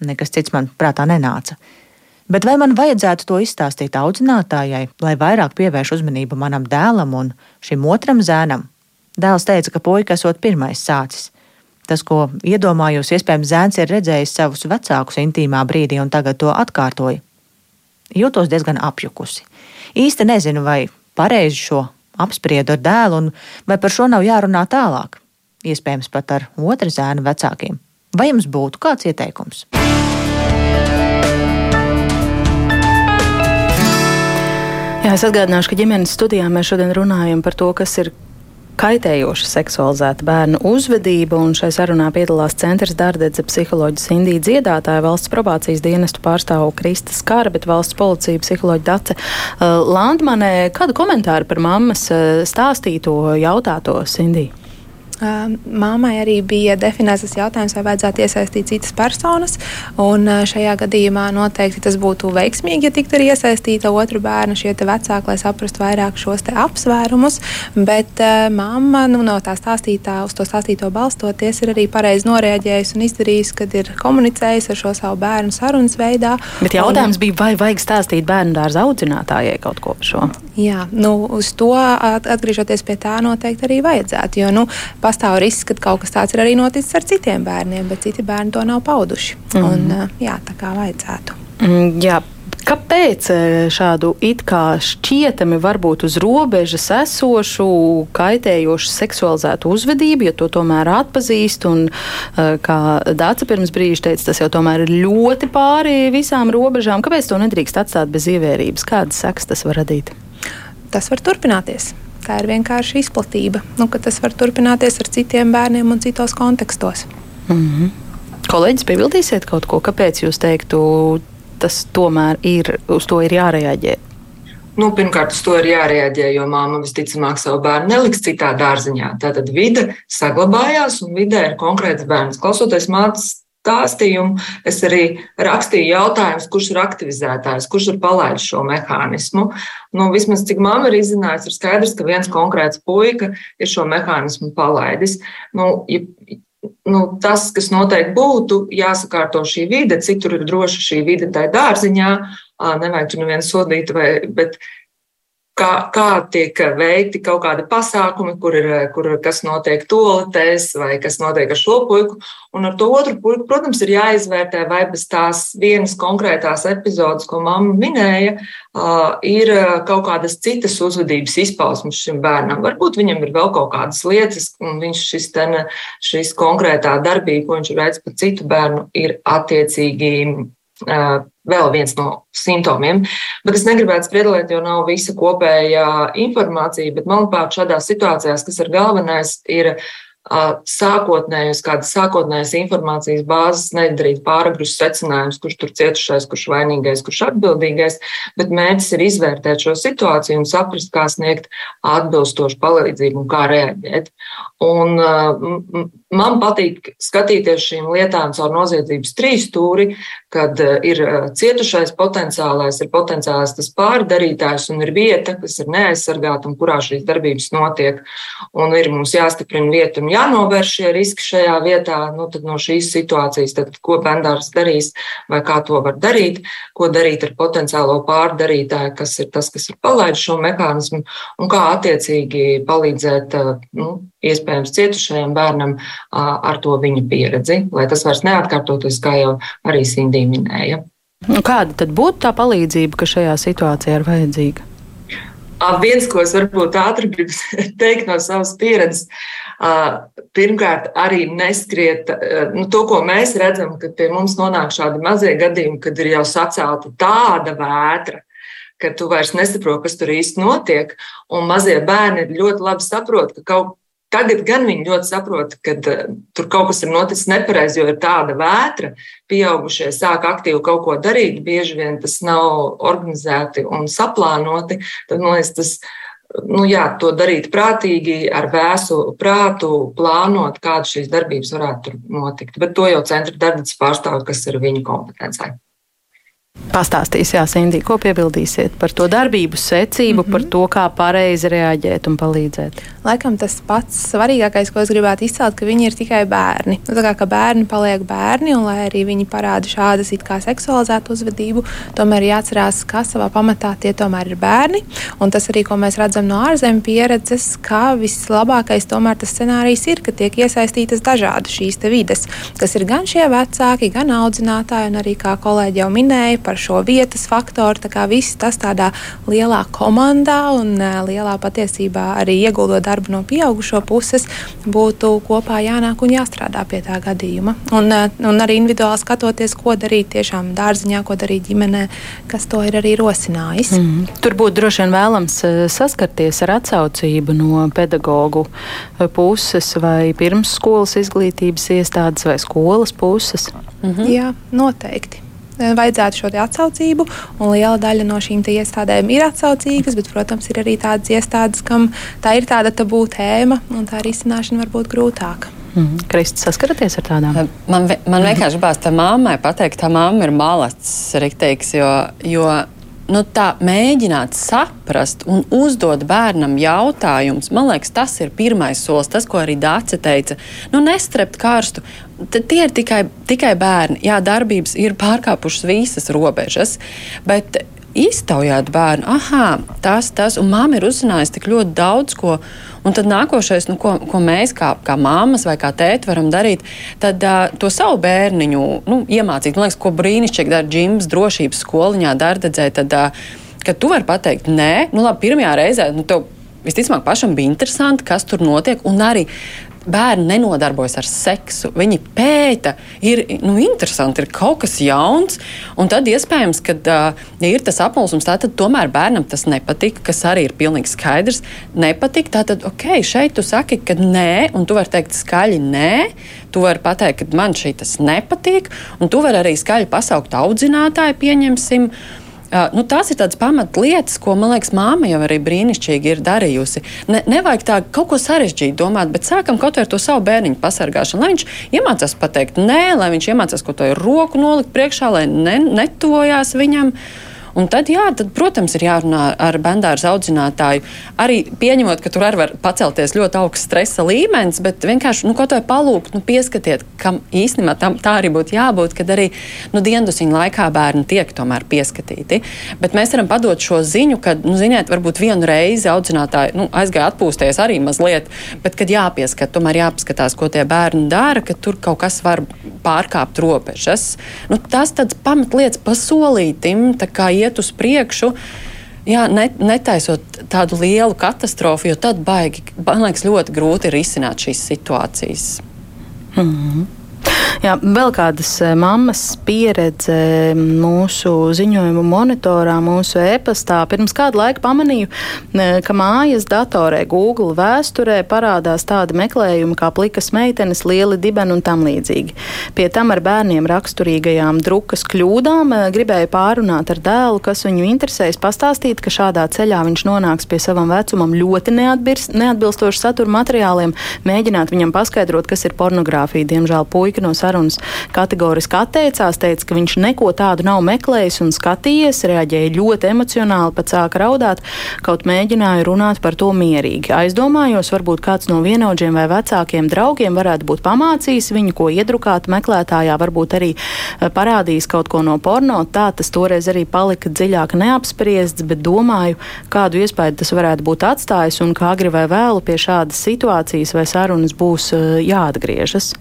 nekas cits man prātā nenāca. Bet vai man vajadzētu to izstāstīt audzinātājai, lai vairāk pievērš uzmanību manam dēlam un šim otram zēnam? Dēls teica, ka puika esot pirmais sācis. Tas, ko iedomājos, iespējams, zēns ir redzējis savus vecākus intīmā brīdī un tagad to atkārtoja jūtos diezgan apjukusi. Īsti nezinu, vai pareizi šo apspriedu ar dēlu, un vai par šo nav jārunā tālāk. Iespējams, pat ar otru zēnu vecākiem. Vai jums būtu kāds ieteikums? Jā, es atgādināšu, ka ģimenes studijā mēs šodien runājam par to, kas ir kaitējoša seksualizēta bērnu uzvedība, un šai sarunā piedalās centrs Dārdedze psiholoģis Indija dziedātāja, valsts probācijas dienestu pārstāvu Krista Skara, bet valsts policija psiholoģi Dace uh, Landmanē. Kādu komentāru par mammas uh, stāstīto jautāto Indiju? Māmai arī bija definēts tas jautājums, vai vajadzētu iesaistīt citas personas. Šajā gadījumā noteikti tas būtu veiksmīgi, ja tiktu arī iesaistīta otru bērnu, šie vecāki, lai saprastu vairāk šos apsvērumus. Bet mamma nu, no tā stāstītā, uz to stāstīto balstoties, ir arī pareizi noreaģējusi un izdarījusi, kad ir komunicējusi ar šo savu bērnu sarunas veidā. Bet jautājums un, bija, vai vajag stāstīt bērnu dārza audzinātājai kaut ko par šo? Jā, nu, uz to atgriežoties pie tā noteikti arī vajadzētu. Jo, nu, pastāv risks, ka kaut kas tāds ir arī noticis ar citiem bērniem, bet citi bērni to nav pauduši. Mm -hmm. Un, jā, tā kā vajadzētu. Mm, jā. Kāpēc šādu it kā šķietami varbūt uz robežas esošu, kaitējošu seksualizētu uzvedību, ja to tomēr atpazīst, un kā Dāca pirms brīža teica, tas jau tomēr ir ļoti pāri visām robežām, kāpēc to nedrīkst atstāt bez ievērības? Kādas sekas tas var radīt? Tas var turpināties tā ir vienkārši izplatība. Nu, tas var turpināties ar citiem bērniem un citos kontekstos. Mm -hmm. Kolēģis, piebildīsiet kaut ko, kāpēc jūs teiktu, tas tomēr ir, uz to ir jārēģē? Nu, pirmkārt, uz to ir jārēģē, jo māma visticamāk savu bērnu neliks citā dārziņā. Tātad vide saglabājās un vidē ir konkrēts bērns. Klausoties mātes stāstījumu, es arī rakstīju jautājumus, kurš ir aktivizētājs, kurš ir palaidis šo mehānismu. Nu, vismaz cik man ir izzināts, ir skaidrs, ka viens konkrēts puika ir šo mehānismu palaidis. Nu, ja, nu, tas, kas noteikti būtu, jāsakārto šī vide, cik tur ir droša šī vide tajā dārziņā. Nevajag tur nevienu sodīt, vai, bet kā, kā tiek veikti kaut kādi pasākumi, kur ir, kur, kas notiek toaletēs vai kas notiek ar šo puiku. Un ar to otru puiku, protams, ir jāizvērtē, vai bez tās vienas konkrētās epizodes, ko mamma minēja, ir kaut kādas citas uzvedības izpausmes šim bērnam. Varbūt viņam ir vēl kaut kādas lietas, un viņš šis, ten, šis konkrētā darbība, ko viņš veids par citu bērnu, ir attiecīgi vēl viens no simptomiem. Bet es negribētu spriedzelēt, jo nav visa kopējā informācija. Bet, manuprāt, šādās situācijās, kas ir galvenais, ir sākotnējus, kādas sākotnējas informācijas bāzes, nedarīt pāragrus secinājumus, kurš tur cietušais, kurš vainīgais, kurš atbildīgais, bet mērķis ir izvērtēt šo situāciju un saprast, kā sniegt atbilstošu palīdzību un kā reaģēt. Un, man patīk skatīties šīm lietām caur noziedzības trīs stūri, kad ir cietušais potenciālais, ir potenciālais tas pārdarītājs un ir vieta, kas ir neaizsargāta un kurā šīs darbības notiek. Un ir mums jāstiprina vieta un jānovērš šie riski šajā vietā. Nu, tad no šīs situācijas, tad, ko bendārs darīs vai kā to var darīt, ko darīt ar potenciālo pārdarītāju, kas ir tas, kas ir palaidis šo mehānismu un kā attiecīgi palīdzēt nu, iespējams cietušajam bērnam ar to viņa pieredzi, lai tas vairs neatkārtotos, kā jau arī Sindija minēja. Kāda tad būtu tā palīdzība, kas šajā situācijā ir vajadzīga? Viens, ko es varbūt ātri gribu teikt no savas pieredzes, pirmkārt, arī neskriet nu, to, ko mēs redzam, kad pie mums nonāk šādi mazie gadījumi, kad ir jau sacelta tāda vētra, ka tu vairs nesaproti, kas tur īsti notiek. Un mazie bērni ļoti labi saprot, ka kaut Tagad gan viņi ļoti saprot, ka uh, tur kaut kas ir noticis nepareizi, jo ir tāda vētra. Pieaugušie sāk aktīvi kaut ko darīt, bieži vien tas nav organizēti un saplānoti. Tad, man liekas, tas nu, jā, to darīt prātīgi, ar vēsu prātu, plānot, kādas šīs darbības varētu notikt. Bet to jau centra darbības pārstāv, kas ir viņu kompetencē. Pastāstīs, Jā, Sindī, ko piebildīsiet par to darbību secību, mm -hmm. par to, kā pareizi reaģēt un palīdzēt? Laikam tas pats svarīgākais, ko es gribētu izcelt, ka viņi ir tikai bērni. Nu, tā kā ka bērni paliek bērni, un lai arī viņi parāda šādas it kā seksualizētu uzvedību, tomēr jāatcerās, ka savā pamatā tie tomēr ir bērni. Un tas arī, ko mēs redzam no ārzemju pieredzes, ka vislabākais tomēr tas scenārijs ir, ka tiek iesaistītas dažādas šīs vides, kas ir gan šie vecāki, gan audzinātāji, un arī, kā kolēģi jau minēja, par šo vietas faktoru. Tā kā viss tas tādā lielā komandā un lielā patiesībā arī ieguldot darbu no pieaugušo puses, būtu kopā jānāk un jāstrādā pie tā gadījuma. Un, un arī individuāli skatoties, ko darīt tiešām dārziņā, ko darīt ģimenē, kas to ir arī rosinājis. Mm. Tur būtu droši vien vēlams saskarties ar atsaucību no pedagoģu puses vai pirmsskolas izglītības iestādes vai skolas puses. Mm -hmm. Jā, noteikti. Eh, vajadzētu šo atsaucību, un liela daļa no šīm iestādēm ir atsaucīgas, bet, protams, ir arī tādas iestādes, kam tā ir tāda tabū tēma, un tā risināšana var būt grūtāka. Mm. Kristis, saskaraties ar tādām? Eh, man, man vienkārši gribās tā mammai pateikt, tā mamma ir malacis, rīkteiks, jo, jo nu, tā mēģināt saprast un uzdot bērnam jautājumus, man liekas, tas ir pirmais solis. Tas, ko arī Dāce teica, nu, nestrept karstu. Tie ir tikai, tikai bērni. Jā, darbības ir pārkāpušas visas robežas, bet iztaujāt bērnu, ah, tas, tas, un māma ir uzzinājusi tik ļoti daudz ko. Un tad nākošais, nu, ko, ko mēs kā, kā māmas vai kā tēti varam darīt, tad uh, to savu bērniņu nu, iemācīt. Man liekas, ko brīnišķīgi dara Džims drošības skoliņā, darbdedzē. Tad, uh, kad tu vari pateikt, nē, nu labi, pirmajā reizē nu, tev visticamāk pašam bija interesanti, kas tur notiek. Un arī bērni nenodarbojas ar seksu. Viņi pēta, ir nu, interesanti, ir kaut kas jauns. Un tad iespējams, ka uh, ja ir tas apmulsums, tad tomēr bērnam tas nepatīk, kas arī ir pilnīgi skaidrs. Nepatīk, tad ok, šeit tu saki, ka nē, un tu vari teikt skaļi nē. Tu vari pateikt, ka man šī tas nepatīk, un tu vari arī skaļi pasaukt audzinātāju, pieņemsim. Nu, tās ir tādas pamatlietas, ko, man liekas, māma jau arī brīnišķīgi ir darījusi. Ne, nevajag tā kaut ko sarežģītu domāt, bet sākam kaut ar to savu bērniņu pasargāšanu. Lai viņš iemācās pateikt nē, lai viņš iemācās kaut ko roku nolikt priekšā, lai ne, netojās viņam. Un tad, jā, tad, protams, ir jārunā ar bērnu audzinātāju. Arī pieņemot, ka tur arī var pacelties ļoti augsts stresa līmenis, bet vienkārši nu, kaut vai palūgt, nu, pieskatiet, kam īstenībā tam, tā arī būtu jābūt, kad arī nu, diendusiņu laikā bērni tiek tomēr pieskatīti. Bet mēs varam padot šo ziņu, ka, nu, ziniet, varbūt vienu reizi audzinātāji nu, aizgāja atpūsties arī mazliet, bet kad jāpieskat, tomēr jāpaskatās, ko tie bērni dara, ka tur kaut kas var pārkāpt robežas. Nu, tas tāds pamatlietas pasolītim, tā kā iet iet uz priekšu. Jā, net, netaisot tādu lielu katastrofu, jo tad baigi, man liekas, ļoti grūti risināt šīs situācijas. Mm -hmm. Jā, vēl kādas eh, mammas pieredze mūsu ziņojumu monitorā, mūsu e-pastā. Pirms kādu laiku pamanīju, ka mājas datorē Google vēsturē parādās tādi meklējumi kā plikas meitenes, lieli dibeni un tam līdzīgi. Pie tam ar bērniem raksturīgajām drukas kļūdām eh, gribēju pārunāt ar dēlu, kas viņu interesēs, pastāstīt, ka šādā ceļā viņš nonāks pie savam vecumam ļoti neatbilstošu satura materiāliem, mēģināt viņam paskaidrot, kas ir pornogrāfija. Diemžēl puika no sarunas kategoriski atteicās, teica, ka viņš neko tādu nav meklējis un skatījies, reaģēja ļoti emocionāli, pat sāka raudāt, kaut mēģināja runāt par to mierīgi. Aizdomājos, varbūt kāds no vienaudžiem vai vecākiem draugiem varētu būt pamācījis viņu, ko iedrukāt meklētājā, varbūt arī eh, parādījis kaut ko no porno. Tā tas toreiz arī palika dziļāk neapspriests, bet domāju, kādu iespēju tas varētu būt atstājis un kā agri vai vēlu pie šādas situācijas vai sarunas būs eh, jāatgriežas.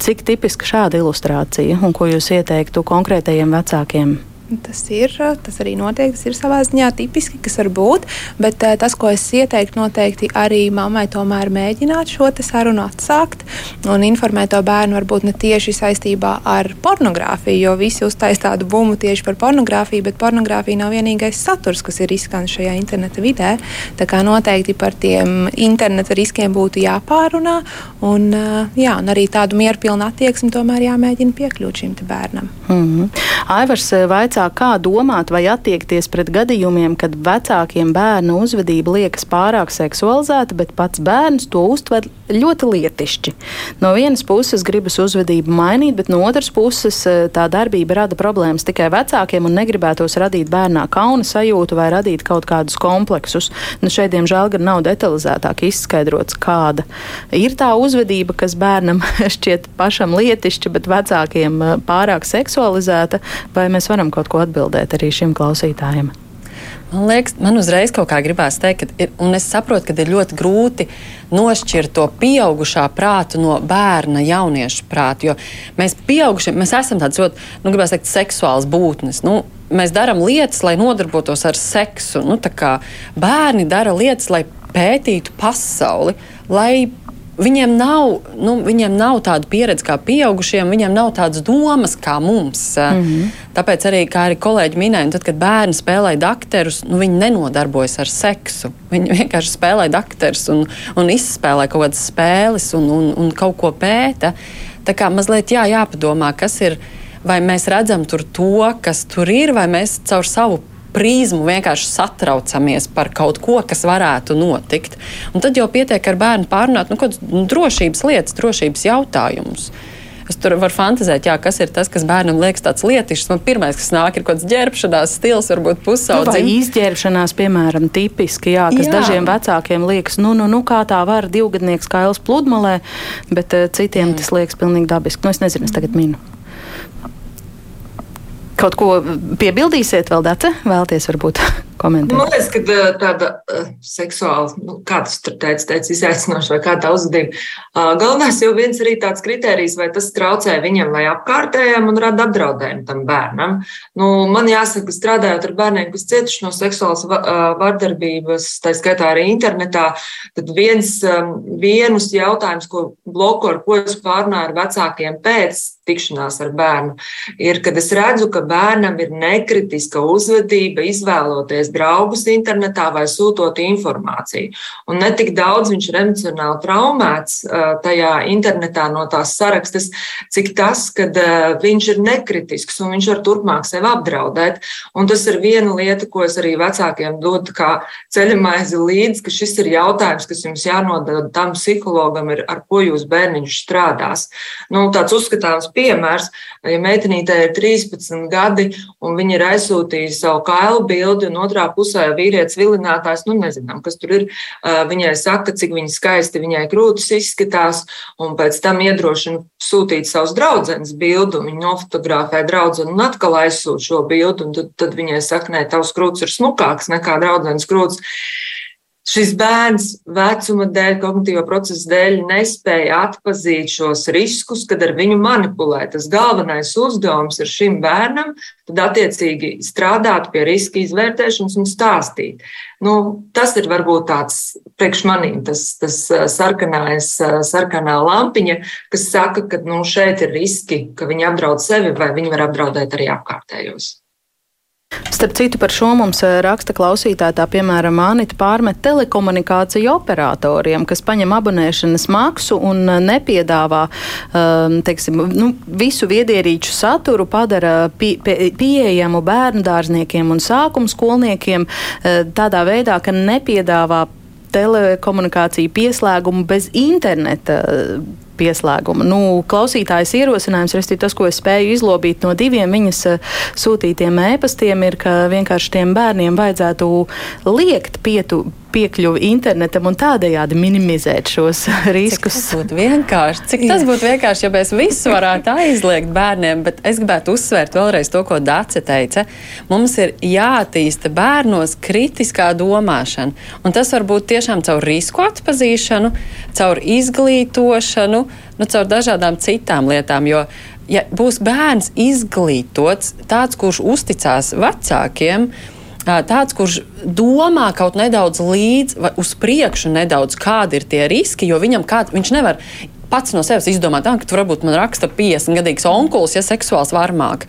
Cik tipiski lieliska šāda ilustrācija, un ko jūs ieteiktu konkrētajiem vecākiem? Tas ir, tas arī notiek, tas ir savā ziņā tipiski, kas var būt. Bet eh, tas, ko es ieteiktu, noteikti arī mammai tomēr mēģināt šo sarunu atsākt un informēt to bērnu varbūt ne tieši saistībā ar pornogrāfiju, jo visi uztais tādu bumbu tieši par pornogrāfiju, bet pornogrāfija nav vienīgais saturs, kas ir izskanējis šajā interneta vidē. Tā kā noteikti par tiem interneta riskiem būtu jāpārunā un, eh, jā, un arī tādu mierpilnu attieksmi tomēr jāmēģina piekļūt šim bērnam. Mm -hmm. Aivars eh, vaicā, kā domāt vai attiekties pret gadījumiem, kad vecākiem bērnu uzvedība liekas pārāk seksualizēta, bet pats bērns to uztver ļoti lietišķi. No vienas puses gribas uzvedību mainīt, bet no otras puses eh, tā darbība rada problēmas tikai vecākiem un negribētos radīt bērnā kauna sajūtu vai radīt kaut kādus kompleksus. Nu, šeit, diemžēl, gan nav detalizētāk izskaidrots, kāda ir tā uzvedība, kas bērnam šķiet pašam lietišķa, bet vecākiem eh, pārāk seksualizēta, vai mēs varam kaut ko atbildēt arī šim klausītājam? Man liekas, man uzreiz kaut kā gribās teikt, ka ir, un es saprotu, ka ir ļoti grūti nošķirt to pieaugušā prātu no bērna jaunieša prāta. Jo mēs, pieaugušie, mēs esam tādas ļoti, nu, gribās teikt, seksuāls būtnes. Nu, mēs darām lietas, lai nodarbotos ar seksu. Nu, bērni dara lietas, lai pētītu pasauli, lai Viņiem nav, nu, viņiem nav tāda pieredze kā pieaugušiem, viņiem nav tādas domas kā mums. Mm -hmm. Tāpēc arī, kā arī kolēģi minēja, tad, kad bērni spēlē dakterus, nu, viņi nenodarbojas ar seksu. Viņi vienkārši spēlē dakterus un, un izspēlē kaut kādas spēles un, un, un kaut ko pēta. Tā kā mazliet jā, jāpadomā, kas ir. Vai mēs redzam tur to, kas tur ir, vai mēs caur savu prizmu vienkārši satraucamies par kaut ko, kas varētu notikt. Un tad jau pietiek ar bērnu pārunāt nu, nu, drošības lietas, drošības jautājumus. Es tur varu fantāzēt, jā, kas ir tas, kas bērnam liekas tāds lietišs. Man pirmais, kas nāk, ir kaut kāds ģērbšanās stils, varbūt pusaudzis. Nu, izģērbšanās, piemēram, tipiski, jā, kas jā. dažiem vecākiem liekas, nu, nu, nu, kā tā var divgadnieks kails pludmalē, bet uh, citiem mm. tas liekas pilnīgi dabiski. Nu, es nezinu, es tagad minu. Kaut ko piebildīsiet vēl, Dārta? Vēlties varbūt komentēt? Man liekas, ka eh, tāda uh, seksuāla, nu, kā tas tur teica, teica izaicinoša vai kā tā uzvedība. Uh, galvenais jau viens arī tāds kriterijs, vai tas traucē viņam vai apkārtējiem un rada apdraudējumu tam bērnam. Nu, man jāsaka, strādājot ar bērniem, kas cietuši no seksuālas vardarbības, tā skaitā arī internetā, tad viens, um, vienus jautājums, ko bloku ar ko es pārnāju ar vecākiem pēc tikšanās ar bērnu, ir, kad es redzu, ka bērnam ir nekritiska uzvedība, izvēloties draugus internetā vai sūtot informāciju. Un ne tik daudz viņš ir emocionāli traumēts tajā internetā no tās sarakstas, cik tas, ka viņš ir nekritisks un viņš var turpmāk sevi apdraudēt. Un tas ir viena lieta, ko es arī vecākiem dodu kā ceļamaizi līdzi, ka šis ir jautājums, kas jums jānodod tam psihologam, ir, ar ko jūs bērniņš strādās. Nu, tāds uzskatāms piemērs, ja meitenītē ir 13 gadi un viņa ir aizsūtījusi savu kailu bildi, un otrā pusē vīrietis vilinātājs, nu nezinām, kas tur ir, viņai saka, cik viņa skaisti viņai krūtis izskatās, un pēc tam iedrošina sūtīt savus draudzenes bildi, un viņa nofotografē draudzeni un atkal aizsūt šo bildi, un tad, tad viņai saka, nē, tavs krūtis ir smukāks nekā draudzenes krūtis šis bērns vecuma dēļ, kognitīvo procesu dēļ nespēja atpazīt šos riskus, kad ar viņu manipulē. Tas galvenais uzdevums ir šim bērnam, tad attiecīgi strādāt pie riska izvērtēšanas un stāstīt. Nu, tas ir varbūt tāds priekš manīm, tas, tas sarkanais, sarkanā lampiņa, kas saka, ka nu, šeit ir riski, ka viņi apdraud sevi vai viņi var apdraudēt arī apkārtējos. Starp citu, par šo mums eh, raksta klausītāja, tā piemēram, Anita pārmet telekomunikāciju operatoriem, kas paņem abonēšanas maksu un eh, nepiedāvā um, teiksim, nu, visu viedierīču saturu, padara pie, pie, pieejamu bērnu dārzniekiem un sākums skolniekiem eh, tādā veidā, ka nepiedāvā telekomunikāciju pieslēgumu bez interneta pieslēguma. Nu, klausītājas ierosinājums, respektīvi tas, ko es spēju izlobīt no diviem viņas eh, sūtītiem ēpastiem, ir, ka vienkārši tiem bērniem vajadzētu liekt pietu, piekļuvi internetam un tādējādi minimizēt šos riskus. Cik tas būtu vienkārši. Cik tas būtu vienkārši, ja mēs visu varētu aizliegt bērniem, bet es gribētu uzsvērt vēlreiz to, ko Dāce teica. Mums ir jāattīsta bērnos kritiskā domāšana, un tas var būt tiešām caur risku atpazīšanu, caur izglītošanu, nu, caur dažādām citām lietām, jo ja būs bērns izglītots, tāds, kurš uzticās vecākiem, tāds, kurš domā kaut nedaudz līdzi uz priekšu nedaudz, kādi ir tie riski, jo viņam kāds, viņš nevar pats no sevis izdomāt, ah, ka tur varbūt man raksta 50 gadīgs onkulis, ja seksuāls varmāk.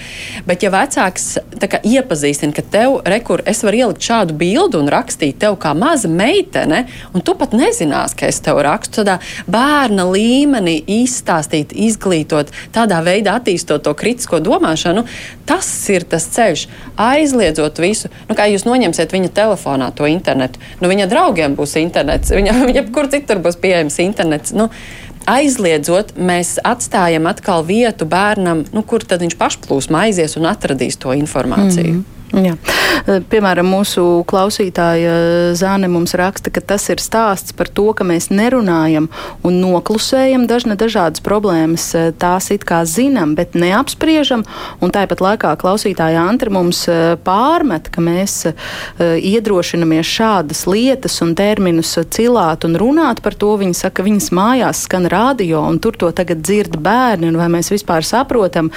Bet, ja vecāks kā, iepazīstina, ka tev, rekur, es varu ielikt šādu bildi un rakstīt tev kā maza meitene, un tu pat nezinās, ka es tev rakstu, tādā bērna līmenī izstāstīt, izglītot, tādā veidā attīstot to kritisko domāšanu, tas ir tas ceļš. Aizliedzot visu, nu, kā jūs noņemsiet viņa telefonā to internetu, nu, viņa draugiem būs internets, viņa, jebkur citur būs pieejams internets. Nu, aizliedzot, mēs atstājam atkal vietu bērnam, nu, kur tad viņš pašplūsmā aizies un atradīs to informāciju. Mm -hmm. Jā. Eh, piemēram, mūsu klausītāja Zāne mums raksta, ka tas ir stāsts par to, ka mēs nerunājam un noklusējam dažna dažādas problēmas. Eh, tās it kā zinām, bet neapspriežam. Un tāpat laikā klausītāja Antra mums eh, pārmet, ka mēs iedrošinamies šādas lietas un terminus cilāt un runāt par to. Viņa saka, ka viņas mājās skan radio un tur to tagad dzird bērni. Vai mēs vispār saprotam,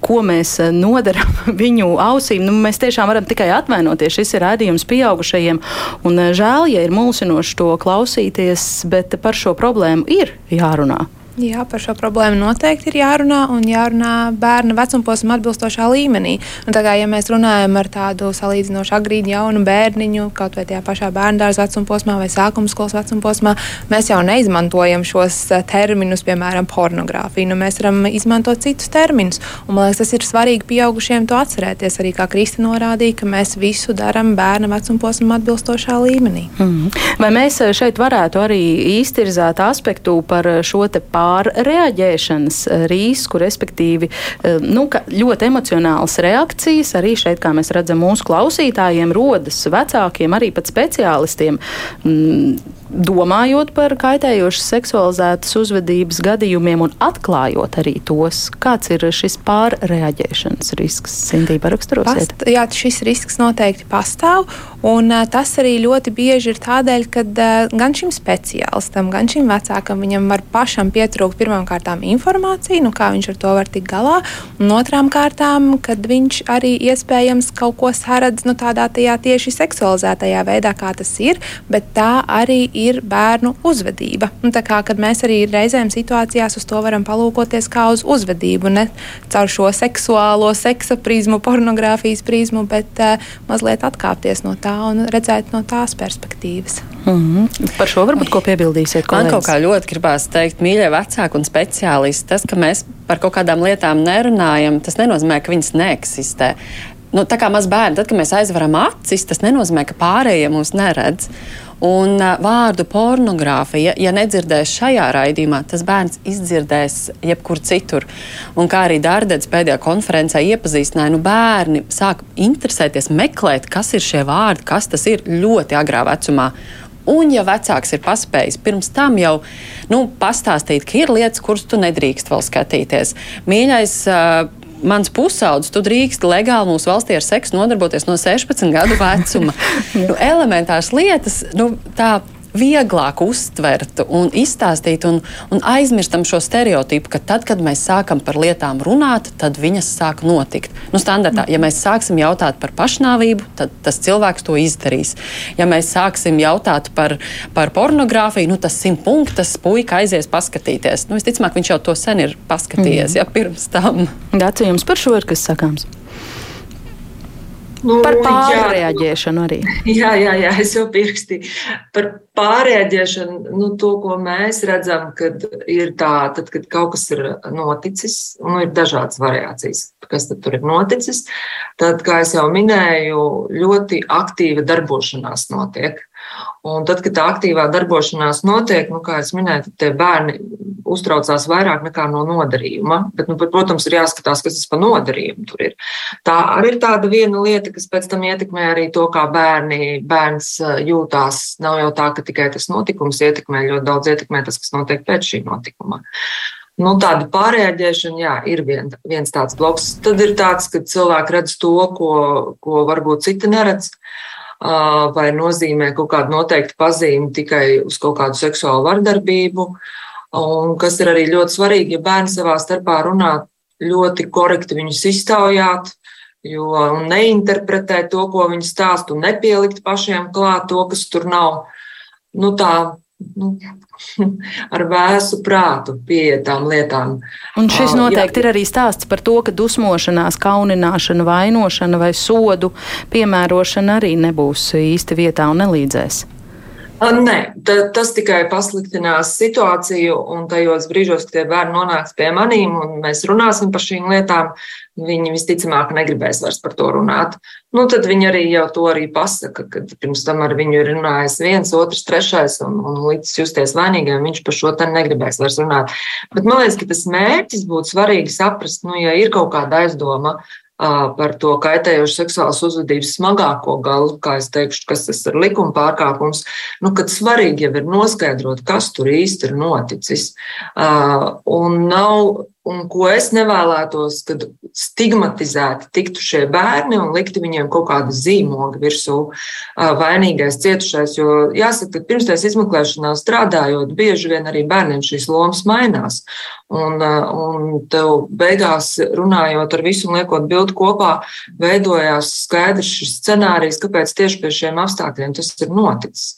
ko mēs nodaram viņu ausīm? Nu, mēs tiešām varam tikai atvainoties. Šis ir rādījums pieaugušajiem. Un eh, žēl, ja ir mulsinoši to klausīties, bet par šo problēmu ir jārunā. Jā, par šo problēmu noteikti ir jārunā un jārunā bērna vecumposma atbilstošā līmenī. Un tā kā ja mēs runājam ar tādu salīdzinoši agrīnu jaunu bērniņu, kaut vai tajā pašā bērndārza vecumposmā vai sākuma skolas vecumposmā, mēs jau neizmantojam šos eh, terminus, piemēram, pornogrāfiju. Nu, mēs varam izmantot citus terminus. Un, man liekas, tas ir svarīgi pieaugušiem to atcerēties. Arī kā Krista norādīja, ka mēs visu darām bērna vecumposma atbilstošā līmenī. Mm. Vai mēs eh, šeit varētu arī īstirzēt aspektu par šo te pārējumu? Pārreaģēšanas eh, risku, respektīvi eh, nu, ļoti emocionālas reakcijas. Arī šeit, kā mēs redzam, mūsu klausītājiem rodas vecākiem, arī pat speciālistiem. Mm, domājot par kaitējošas seksualizētas uzvedības gadījumiem un atklājot arī tos, kāds ir šis pārreaģēšanas risks. Sintība raksturosiet. Past, jā, šis risks noteikti pastāv, un tas arī ļoti bieži ir tādēļ, ka gan šim speciālistam, gan šim vecākam viņam var pašam pietrūkt pirmām kārtām informāciju, nu, kā viņš ar to var tikt galā, un otrām kārtām, kad viņš arī iespējams kaut ko saredz nu, tādā tieši seksualizētajā veidā, kā tas ir, bet tā arī ir ir bērnu uzvedība. Un tā kā mēs arī reizēm situācijās uz to varam palūkoties kā uz uzvedību, ne caur šo seksuālo seksa prizmu, pornogrāfijas prizmu, bet uh, mazliet atkāpties no tā un redzēt no tās perspektīvas. Mm -hmm. Par šo varbūt ko piebildīsiet? Kolēģis? Man kaut kā ļoti gribās teikt, mīļie vecāki un speciālisti, tas, ka mēs par kaut kādām lietām nerunājam, tas nenozīmē, ka viņas neeksistē. Nu, tā kā maz bērni, tad, kad mēs aizveram acis, tas nenozīmē, ka pārējie mūs neredz. Un vārdu pornogrāfija, ja nedzirdēs šajā raidījumā, tas bērns izdzirdēs jebkur citur. Un kā arī Dārdens pēdējā konferencē iepazīstināja, nu bērni sāk interesēties, meklēt, kas ir šie vārdi, kas tas ir ļoti agrā vecumā. Un, ja vecāks ir paspējis pirms tam jau nu, pastāstīt, ka ir lietas, kuras tu nedrīkst vēl skatīties, mīļais, uh, mans pusaudzis, tu drīkst legāli mūsu valstī ar seksu nodarboties no 16 gadu vecuma. nu, elementāras lietas, nu, tā vieglāk uztvert un izstāstīt un, un aizmirstam šo stereotipu, ka tad, kad mēs sākam par lietām runāt, tad viņas sāk notikt. Nu, standartā, ja mēs sāksim jautāt par pašnāvību, tad tas cilvēks to izdarīs. Ja mēs sāksim jautāt par, par pornogrāfiju, nu, tas simt punktas puika aizies paskatīties. Nu, visticamāk, viņš jau to sen ir paskatījies, mm. ja pirms tam. Dācis, jums par šo ir kas sakāms? Nu, par pārreaģēšanu arī. Jā, jā, jā, es jau pierakstīju. Par pārreaģēšanu, nu, to, ko mēs redzam, kad ir tā, tad, kad kaut kas ir noticis, nu, ir dažādas variācijas, kas tur ir noticis, tad, kā jau minēju, ļoti aktīva darbošanās notiek. Un tad, kad tā aktīvā darbošanās notiek, nu, kā jau minēju, tie bērni uztraucās vairāk nekā no nodarījuma. Bet, nu, protams, ir jāskatās, kas tas par nodarījumu tur ir. Tā arī ir tāda viena lieta, kas pēc tam ietekmē arī to, kā bērni, bērns jūtās. Nav jau tā, ka tikai tas notikums ietekmē, ļoti daudz ietekmē tas, kas notiek pēc šī notikuma. Nu, tāda pārēģēšana, jā, ir vien, viens tāds bloks. Tad ir tāds, ka cilvēki redz to, ko, ko varbūt citi neredz. Uh, vai nozīmē kaut kādu noteiktu pazīmi tikai uz kaut kādu seksuālu vardarbību. Un kas ir arī ļoti svarīgi, ja bērni savā starpā runā ļoti korekti viņus iztaujāt, jo neinterpretēt to, ko viņi stāsta, un nepielikt pašiem klāt to, kas tur nav. Nu, tā nu, ar vēsu prātu pieeja tām lietām. Un šis noteikti Jā. ir arī stāsts par to, ka dusmošanās, kaunināšana, vainošana vai sodu piemērošana arī nebūs īsti vietā un nelīdzēs. Nē, tas tikai pasliktinās situāciju, un tajos brīžos, kad tie bērni nonāks pie manīm un mēs runāsim par šīm lietām, viņi visticamāk negribēs vairs par to runāt. Nu, tad viņi arī jau to arī pasaka, kad pirms tam ar viņu ir runājis viens, otrs, trešais, un, un līdz justies vainīgiem, viņš par šo te negribēs vairs runāt. Bet man liekas, ka tas mērķis būtu svarīgi saprast, nu, ja ir kaut kāda aizdoma, par to kaitējošu seksuālas uzvedības smagāko galu, kā es teikšu, kas tas ir likuma pārkāpums, nu, kad svarīgi jau ir noskaidrot, kas tur īsti ir noticis. Un nav Un ko es nevēlētos, kad stigmatizēti tiktu šie bērni un likti viņiem kaut kāda zīmoga virsū, vainīgais, cietušais. Jo jāsaka, ka pirmstais izmeklēšanā strādājot, bieži vien arī bērniem šīs lomas mainās. Un, un tev beigās runājot ar visu un liekot bildi kopā, veidojās skaidrs šis scenārijs, kāpēc tieši pie šiem apstākļiem tas ir noticis.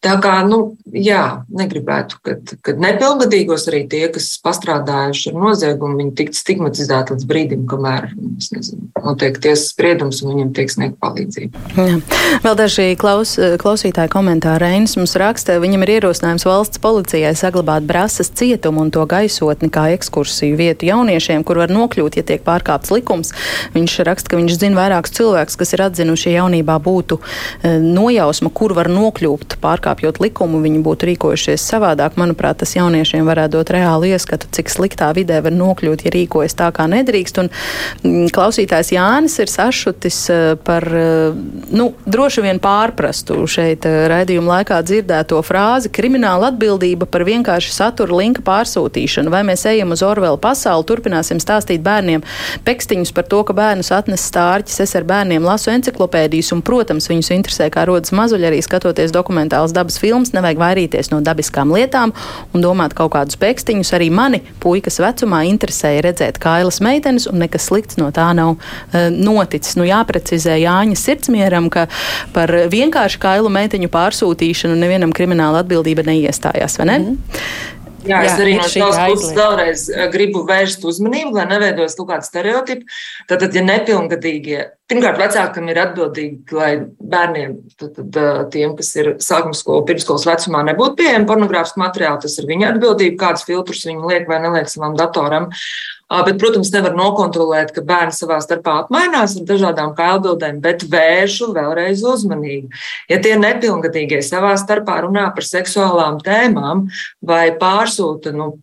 Tā kā, nu, jā, negribētu, kad, kad nepilngadīgos arī tie, kas pastrādājuši ar noziegumu, viņi tiktu stigmatizēti līdz brīdim, kamēr, nezinu, notiek tiesas spriedums un viņiem tiek sniegt palīdzību. Jā. Vēl daži klaus, klausītāji komentāri Reinis mums raksta, viņam ir ierosinājums valsts policijai saglabāt brasas cietumu un to gaisotni kā ekskursiju vietu jauniešiem, kur var nokļūt, ja tiek pārkāpts likums. Viņš raksta, ka viņš zina vairākus cilvēkus, kas ir atzinuši, ja jaunībā būtu e, nojausma, kur var nokļūt pārkāpt pārkāpjot likumu, viņi būtu rīkojušies savādāk. Manuprāt, tas jauniešiem varētu dot reāli ieskatu, cik sliktā vidē var nokļūt, ja rīkojas tā, kā nedrīkst. Un mm, klausītājs Jānis ir sašutis eh, par, eh, nu, droši vien pārprastu šeit eh, raidījuma laikā dzirdēto frāzi - krimināla atbildība par vienkārši satura linka pārsūtīšanu. Vai mēs ejam uz Orvela pasauli, turpināsim stāstīt bērniem pekstiņus par to, ka bērnus atnes stārķis. Es ar bērniem lasu enciklopēdijas, un, protams, viņus interesē, kā rodas mazuļi arī skatoties dokumentāls dabas filmas, nevajag vairīties no dabiskām lietām un domāt kaut kādus pēkstiņus. Arī mani puikas vecumā interesēja redzēt kailas meitenes, un nekas slikts no tā nav noticis. Nu, jāprecizē Jāņa sirdsmieram, ka par vienkārši kailu meiteņu pārsūtīšanu nevienam krimināla atbildība neiestājās, ne? Mm -hmm. Jā, jā, es arī no savas puses vēlreiz eh, gribu vērst uzmanību, lai neveidojas kaut kāda stereotipa. Tātad, ja nepilngadīgie, pirmkārt, vecākam ir atbildīgi, lai bērniem, tad, eh, tiem, kas ir sākuma skola, pirmskolas vecumā, nebūtu pieejami pornogrāfiski materiāli, tas ir viņa atbildība, kādas filtrus viņi liek vai neliek savam datoram. Bet, protams, nevar nokontrolēt, ka bērni savā starpā apmainās ar dažādām kailbildēm, bet vēršu vēlreiz uzmanību. Ja tie nepilngadīgie savā starpā runā par seksuālām tēmām vai pārsūta nu,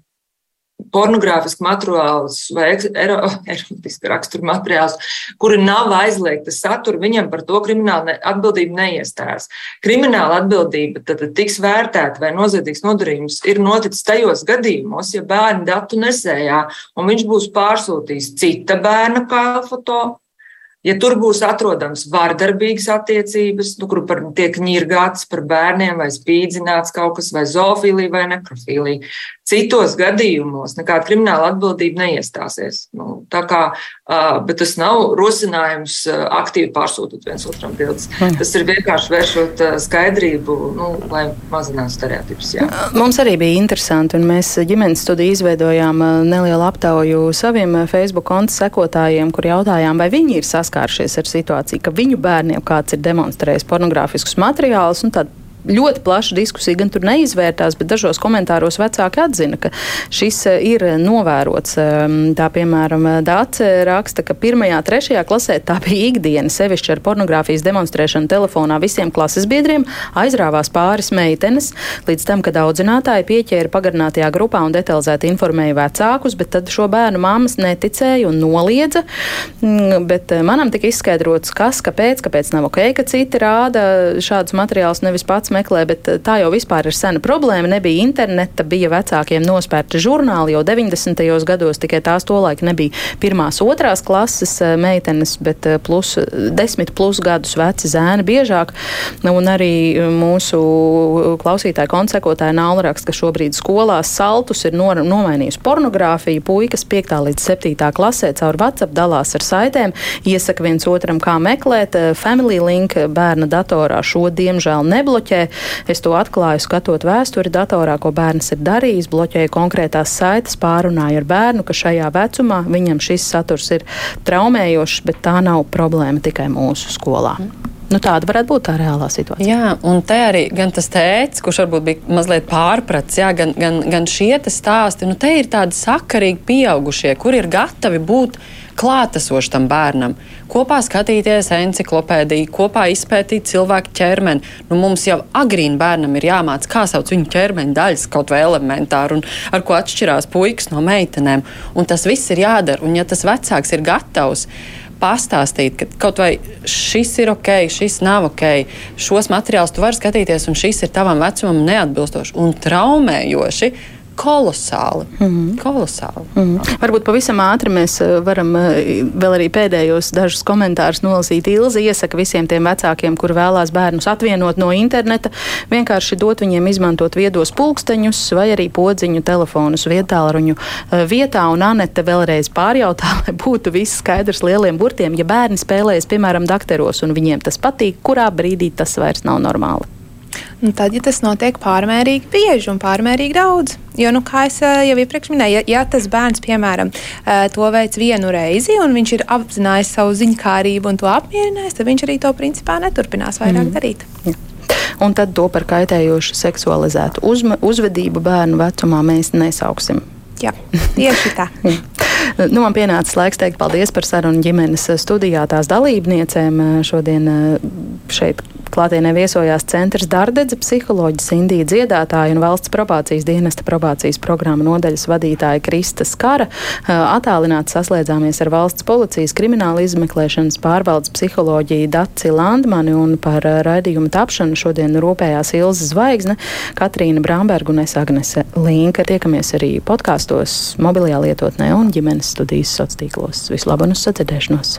pornogrāfisks materiāls vai erotiska rakstura materiāls, kuri nav aizliegta satura, viņam par to krimināla atbildība neiestājas. Krimināla atbildība tad tiks vērtēta, vai noziedzīgs nodarījums ir noticis tajos gadījumos, ja bērni datu nesējā un viņš būs pārsūtījis cita bērna kailfoto Ja tur būs atrodams vardarbīgas attiecības, nu, kur par, tiek ņirgāts par bērniem, vai spīdzināts kaut kas, vai zoofīlija, vai nekrofīlija, citos gadījumos nekāda krimināla atbildība neiestāsies. Nu, kā, bet tas nav rosinājums aktīvi pārsūtīt viens otram bildes. Hmm. Tas ir vienkārši vēršot skaidrību, nu, lai mazinātu stereotipus. Mums arī bija interesanti, un mēs ģimenes studiju izveidojām nelielu aptauju saviem Facebook konta sekotājiem, kur jautājām, vai viņi ir saskāršies ar situāciju, ka viņu bērniem kāds ir demonstrējis pornogrāfiskus materiālus, un tad ļoti plaša diskusija gan tur neizvērtās, bet dažos komentāros vecāki atzina, ka šis eh, ir novērots. Ehm, tā piemēram, Dāce raksta, ka pirmajā, trešajā klasē tā bija ikdiena, sevišķi ar pornogrāfijas demonstrēšanu telefonā visiem klases biedriem, aizrāvās pāris meitenes, līdz tam, kad audzinātāji pieķēra pagarinātajā grupā un detalizēti informēja vecākus, bet tad šo bērnu mammas neticēja un noliedza. Mm, bet eh, manam tika izskaidrots, kas, kāpēc, kāpēc nav ok, ka citi rāda šādus materiālus nevis pats meklē, bet eh, tā jau vispār ir sena problēma. Nebija interneta, bija vecākiem nospērti žurnāli jau 90. gados, tikai tās tolaik nebija pirmās, otrās klases eh, meitenes, bet eh, plus, desmit plus gadus veci zēni biežāk. Un arī mūsu klausītāja konsekotāja Nāla raksta, ka šobrīd skolās saltus ir no, nomainījusi pornogrāfija. Puikas 5. līdz 7. klasē caur WhatsApp dalās ar saitēm, iesaka viens otram, kā meklēt. Family Link bērna datorā šo diemžēl nebloķē. Es to atklāju, skatot vēsturi datorā, ko bērns ir darījis, bloķēju konkrētās saites, pārunāju ar bērnu, ka šajā vecumā viņam šis saturs ir traumējošs, bet tā nav problēma tikai mūsu skolā. Mm. Nu, tāda varētu būt tā reālā situācija. Jā, un te arī gan tas tēvs, kurš varbūt bija mazliet pārprats, jā, gan, gan, gan šie stāsti, nu, te ir tādi sakarīgi pieaugušie, kuri ir gatavi būt klātesoši tam bērnam, kopā skatīties encyklopēdiju, kopā izpētīt cilvēku ķermeni. Nu, mums jau agrīn bērnam ir jāmācās, kā sauc viņu ķermeņa daļas, kaut vai elementāri, un ar ko atšķirās puikas no meitenēm. Un tas viss ir jādara, un ja tas vecāks ir gatavs pastāstīt, ka kaut vai šis ir ok, šis nav ok, šos materiālus tu vari skatīties, un šis ir tavam vecumam neatbilstoši un traumējoši kolosāli. Mm -hmm. kolosāli. Mm -hmm. Varbūt pavisam ātri mēs eh, varam eh, vēl arī pēdējos dažus komentārus nolasīt. Ilzi iesaka visiem tiem vecākiem, kur vēlās bērnus atvienot no interneta, vienkārši dot viņiem izmantot viedos pulksteņus vai arī podziņu telefonus vietāluņu eh, vietā. Un Anete vēlreiz pārjautā, lai būtu viss skaidrs lieliem burtiem, ja bērni spēlējas, piemēram, dakteros un viņiem tas patīk, kurā brīdī tas vairs nav normāli. Un tad, ja tas notiek pārmērīgi bieži un pārmērīgi daudz, jo, nu, kā jau iepriekš minēju, ja, ja tas bērns, piemēram, to veids vienu reizi un viņš ir apzinājies savu ziņkārību un to apmierinājis, tad viņš arī to principā neturpinās vairāk mm. darīt. Ja. Un tad to par kaitējošu seksualizētu uzme, uzvedību bērnu vecumā mēs nesauksim. Jā, tieši tā. nu, man pienācis laiks teikt paldies par sarunu ģimenes studijā tās dalībniecēm. Šodien šeit Klātienē viesojās centrs Dārdedze, psiholoģis Indija dziedātāja un valsts probācijas dienesta probācijas programma nodaļas vadītāja Krista Skara. Atālināti saslēdzāmies ar valsts policijas krimināla izmeklēšanas pārvaldes psiholoģiju Daci Landmani un par raidījumu tapšanu šodien rūpējās Ilza Zvaigzne, Katrīna Bramberga un es Agnese Linka. Tiekamies arī podkāstos, mobilajā lietotnē un ģimenes studijas sociālos tīklos. Vislabāk un uz sadzirdēšanos!